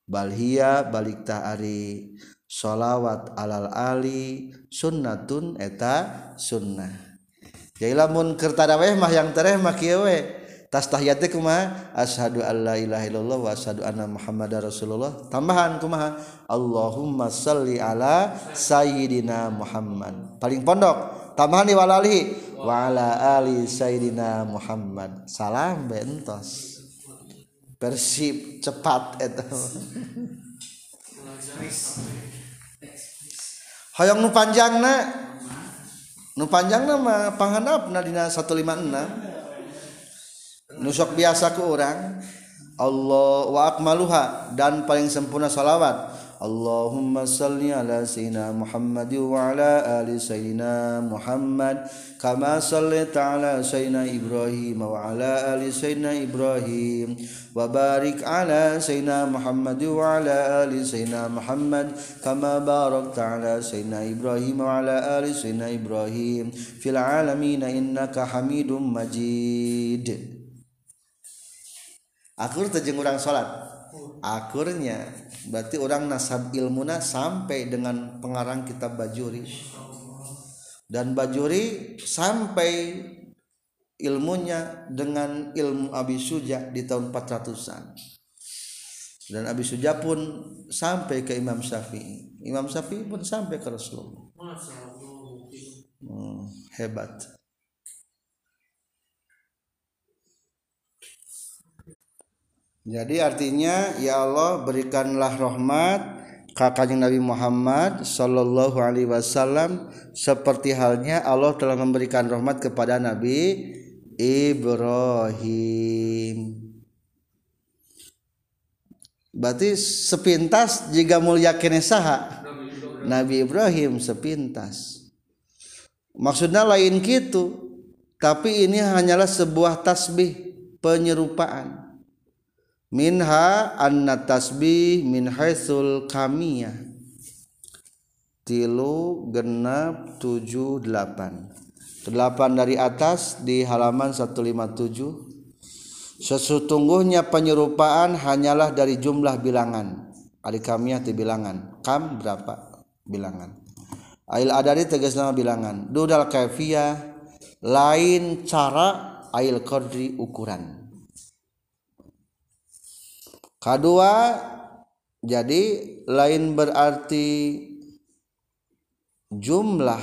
Bal hiya balik ta ari. sholawat alal Ali sunnatun eta sunnah. Jadi lamun kertaraweh mah yang tereh mah kiewe tas tahiyatnya kumah ashadu alla ilaha illallah wa ashadu anna muhammad rasulullah. Tambahan kumaha? Allahumma salli ala sayyidina Muhammad. Paling pondok. Tambahan di walali wa ala ali sayyidina Muhammad. Salam bentos. Persib cepat eta. hoyong nu panjangna nu panjangna mah panghandapna dina 156 nusok biasa ku orang Allah wa akmaluha dan paling sempurna salawat. Allahumma salli ala sayyidina Muhammad wa ala ali sayyidina Muhammad kama sallaita ala sayyidina Ibrahim wa ala ali sayyidina Ibrahim wa barik ala sayyidina Muhammad wa ala ali sayyidina Muhammad kama barakta ala sayyidina Ibrahim wa ala ali sayyidina Ibrahim. Fil alamin innaka Hamidum Majid. Akur tejeng urang salat. Akurnya berarti orang nasab ilmuna sampai dengan pengarang kitab bajuri. Dan bajuri sampai ilmunya dengan ilmu Abi Suja di tahun 400-an dan Abi Suja pun sampai ke Imam Syafi'i. Imam Syafi'i pun sampai ke Rasulullah. Hmm, hebat Jadi artinya ya Allah berikanlah rahmat kakaknya Nabi Muhammad Sallallahu Alaihi Wasallam seperti halnya Allah telah memberikan rahmat kepada Nabi Ibrahim. Berarti sepintas jika mulia saha Nabi Ibrahim sepintas. Maksudnya lain gitu, tapi ini hanyalah sebuah tasbih penyerupaan minha anna tasbih min haitsul kamiyah. Tilu genap tujuh delapan. Delapan dari atas di halaman 157 sesungguhnya penyerupaan hanyalah dari jumlah bilangan. Ari kamiyah ti bilangan. Kam berapa? Bilangan. Ail adari tegas nama bilangan. Dudal kaifiyah lain cara ail qadri ukuran kedua jadi lain berarti jumlah.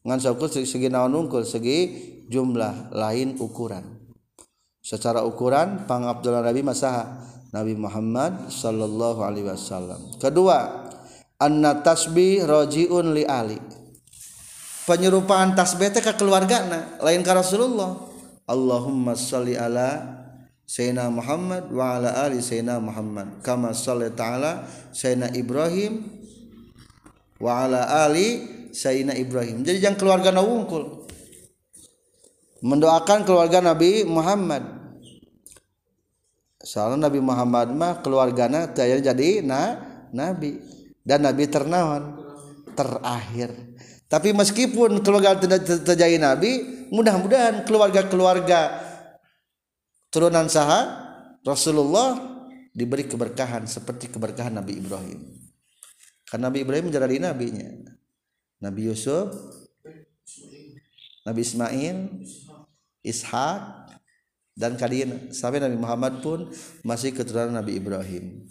Ngan saukur segi naon ungkul segi jumlah lain ukuran. Secara ukuran pang Abdullah Nabi masaha Nabi Muhammad sallallahu alaihi wasallam. Kedua anna tasbih rajiun li ali penyerupaan tasbih teh ke keluargana lain ka Rasulullah. Allahumma salli ala Sayyidina Muhammad wa ala ali Sayyidina Muhammad. Kama sallallahu ta'ala Sayyidina Ibrahim wa ala ali Sayyidina Ibrahim. Jadi jangan keluarga na wungkul. Mendoakan keluarga Nabi Muhammad. Soalnya Nabi Muhammad mah keluarganya jadi nah nabi. Dan nabi ternawan terakhir. Tapi meskipun keluarga tidak terjadi nabi mudah-mudahan keluarga-keluarga turunan saha? Rasulullah diberi keberkahan seperti keberkahan Nabi Ibrahim. Karena Nabi Ibrahim menjadi nabinya. Nabi Yusuf Nabi Ismail Ishak dan kalian sampai Nabi Muhammad pun masih keturunan Nabi Ibrahim.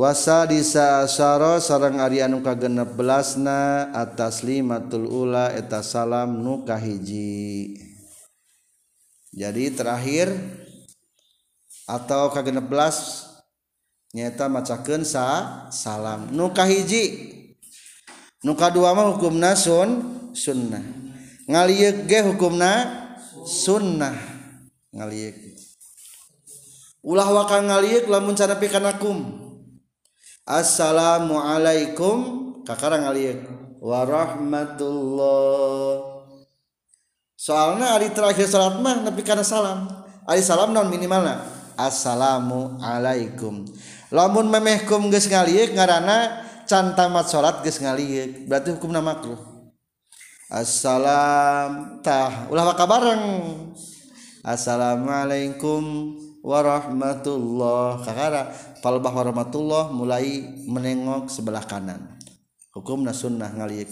wasa disasaro sarang Ari anu ka genep belasna atas limatul ula eta salam nu kahiji. Jadi terakhir atau ka genep belas nyata macakeun sa salam. Nu kahiji. Nuka dua mah hukumna sun sunnah. Ngaliek ge hukumna sunnah. Ngaliek ulah wakang ngaliek lamun sana pikanakum Assalamualaikum. Kakara alieu warahmatullah. Soalnya hari terakhir salat mah nepi karena salam. Hari salam non minimalna? Assalamualaikum. Lamun memehkum geus ngalieu ngaranna can tamat salat geus ngalieu berarti hukumna makruh. Assalam. Tah ulah waka bareng assalamualaikum. Warahmatullah. Kakara palbah warahmatullah mulai menengok sebelah kanan. Hukumna sunnah ngaliuk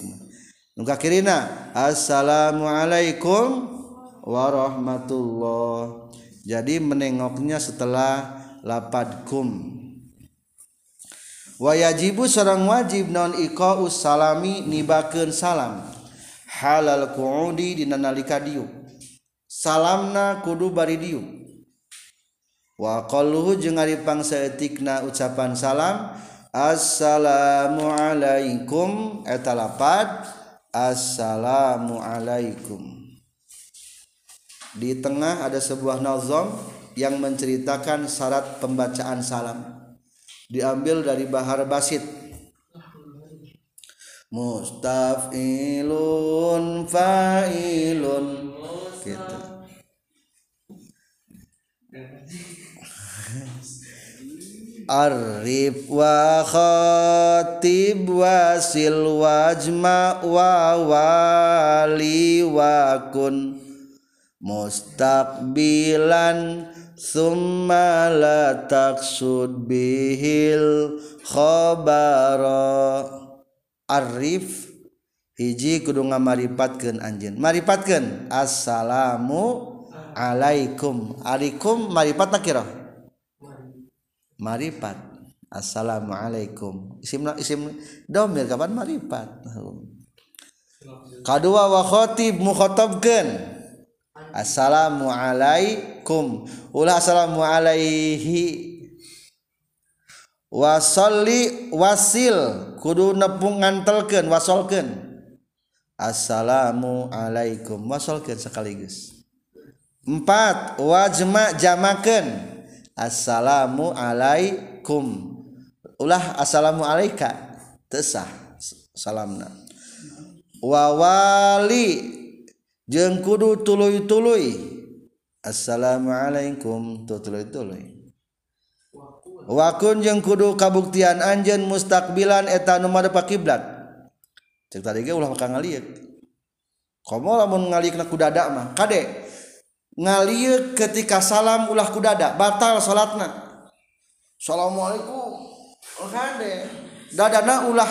nu kirina assalamualaikum warahmatullah. Jadi menengoknya setelah lapad kum. Wayajibu seorang wajib non iko salami nibakeun salam. Halal kuudi dina nalika diu salamna kudu bari diu wa qalluhu jeung ari pangsaeutikna ucapan salam assalamu alaikum. Eta lapad assalamu alaikum. Di tengah ada sebuah nazam yang menceritakan syarat pembacaan salam. Diambil dari bahar basit. Mustafilun fa'ilun gitu Arif wa khatib wasil wajma wa wali wa kun mustaqbilan summa la taqsud bihil khabara. Arif hiji kudu ngamaripatkeun anjeun. Maripatkeun. Assalamu alaikum. Alaikum maripat nakira marifat. Assalamualaikum. Isim isim domir kapan marifat? Kedua wa khotib mukhotabkan Assalamualaikum. Ulah assalamualaihi. Wasolli wasil. Kudu nepung ngantelkeun wasolkeun. Assalamualaikum. Wasolkeun sekaligus. Empat wajma jamakeun. assalamu alaikum. Ulah assalamu alaika. Tesah salamna. Wawali jeng kudu tuluy-tuluy. Assalamu alaikum. Tuluy-tuluy. Wakun jeng kudu kabuktian anjen mustakbilan eta nomor pakiblat cek tadi ge ulah bakal ngaliek. Komo lamun ngaliek na kudada mah. Kade? ngalir ketika salam ulah kudada batal salatna. Assalamualaikum. Dadana ulah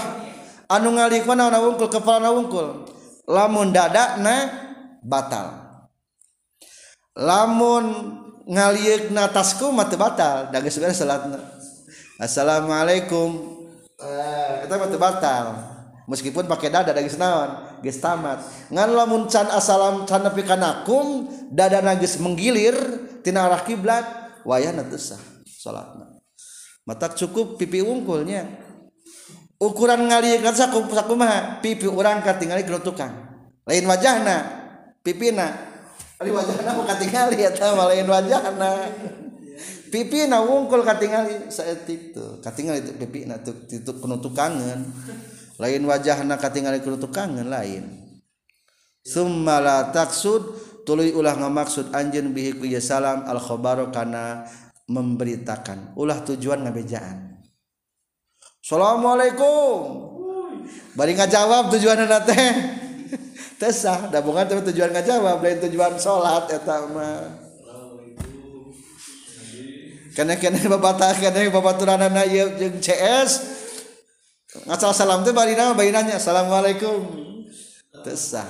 anu ngalik na wungkul kepala na wungkul lamun dada na batal. Lamun ngaliuk na tasku mata batal dagas beres salatna. Assalamualaikum. Eh, kita mati batal. Meskipun pakai dada dagas naon geus tamat. Ngan lamun can assalam can nepi kanakum dada nagis menggilir tina arah kiblat wayahna teu sah salatna. Mata cukup pipi wungkulnya ukuran ngaliuk sakumaha pipi urang katingali tukang. Lain wajahna pipina. Ari wajahna mah katingali eta mah lain wajahna. Pipina wungkul katingali saeutik tuh. Katingali itu pipina tuh itu tukangan lain wajah naka tinggal kangen lain. Sumala taksud tuluy ulah ngamaksud anjeun bihi ku salam al khabaru kana memberitakan. Ulah tujuan ngabejaan. Assalamualaikum. Bari ngajawab tujuan teh. Tesah da bukan tujuan ngajawab lain tujuan salat eta mah. Karena kena babatah kena babaturanana ieu jeung CS ngasal salam teh bari nama bari nanya assalamualaikum. Tesah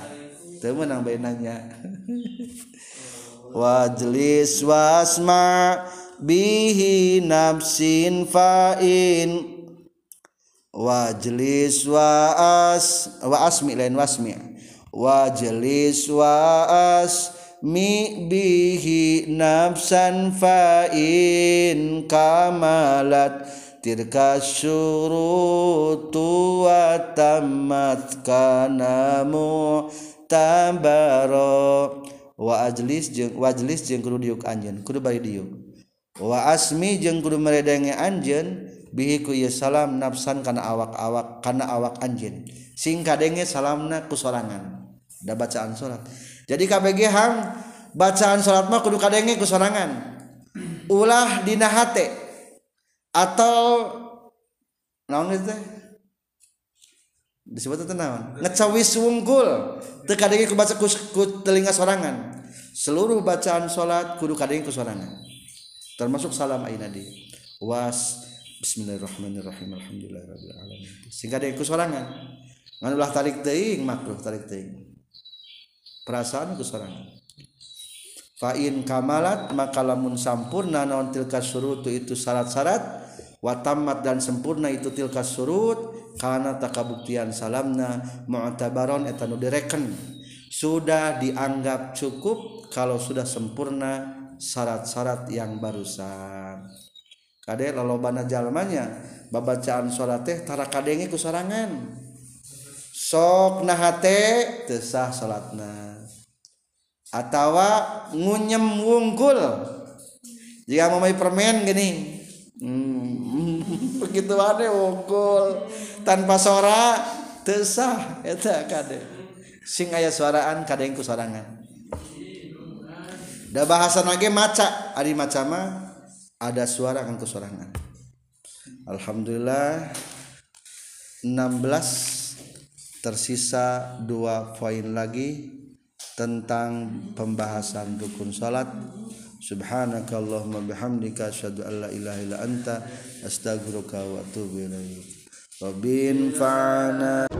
teu meunang bari nanya. Wajlis wasma bihi nafsin fa'in. Wajlis wa as wa asmi lain wasmi. Wajlis wa as mi bihi nafsan fa'in. Kamalat tilka syurutu wa tammat kana mu'tabaro wa ajlis jeung wajlis jeung kudu diuk anjeun kudu bari diuk. Wa asmi jeung kudu meredenge anjeun bihi ieu salam nafsan kana awak-awak kana awak anjeun. Sing kadenge salamna ku sorangan. Da bacaan salat jadi KBG ham bacaan salat mah kudu kadenge ku sorangan. Ulah dina hate atau naon itu disebut itu naon? Ngecawis wungkul. Teu kadenge kubaca ku, ku telinga sorangan. Seluruh bacaan salat kudu kadenge ku sorangan. Termasuk salam ainadi di was bismillahirrahmanirrahim alhamdulillahirabbil alamin. Sehingga kadenge ku sorangan. Ngan ulah tarik teuing makruh tarik teuing. Perasaan ku sorangan. Fa'in kamalat maka lamun sampurna naon tilka surutu itu syarat-syarat watamat dan sempurna itu tilkas surut karena tak kabuktian salamna mu'tabaron etanu direken. Sudah dianggap cukup kalau sudah sempurna syarat-syarat yang barusan. Kade lolobana jalmanya babacaan salat teh tara kadenge ku sorangan sok nahate teu sah salatna atawa ngunyem wunggul. Jika mau permen gini. Hmm, begitu ada wungkul. Tanpa suara tesah itu kade. Sing ayah suaraan kade yang kusorangan da bahasa lagi maca. Ari maca mah ada suara kan kusorangan Alhamdulillah 16 tersisa dua poin lagi tentang pembahasan rukun salat subhanakallahumma bihamdika asyhadu an la ilaha illa anta astaghfiruka wa atubu ilaik. Rabbin fa'ana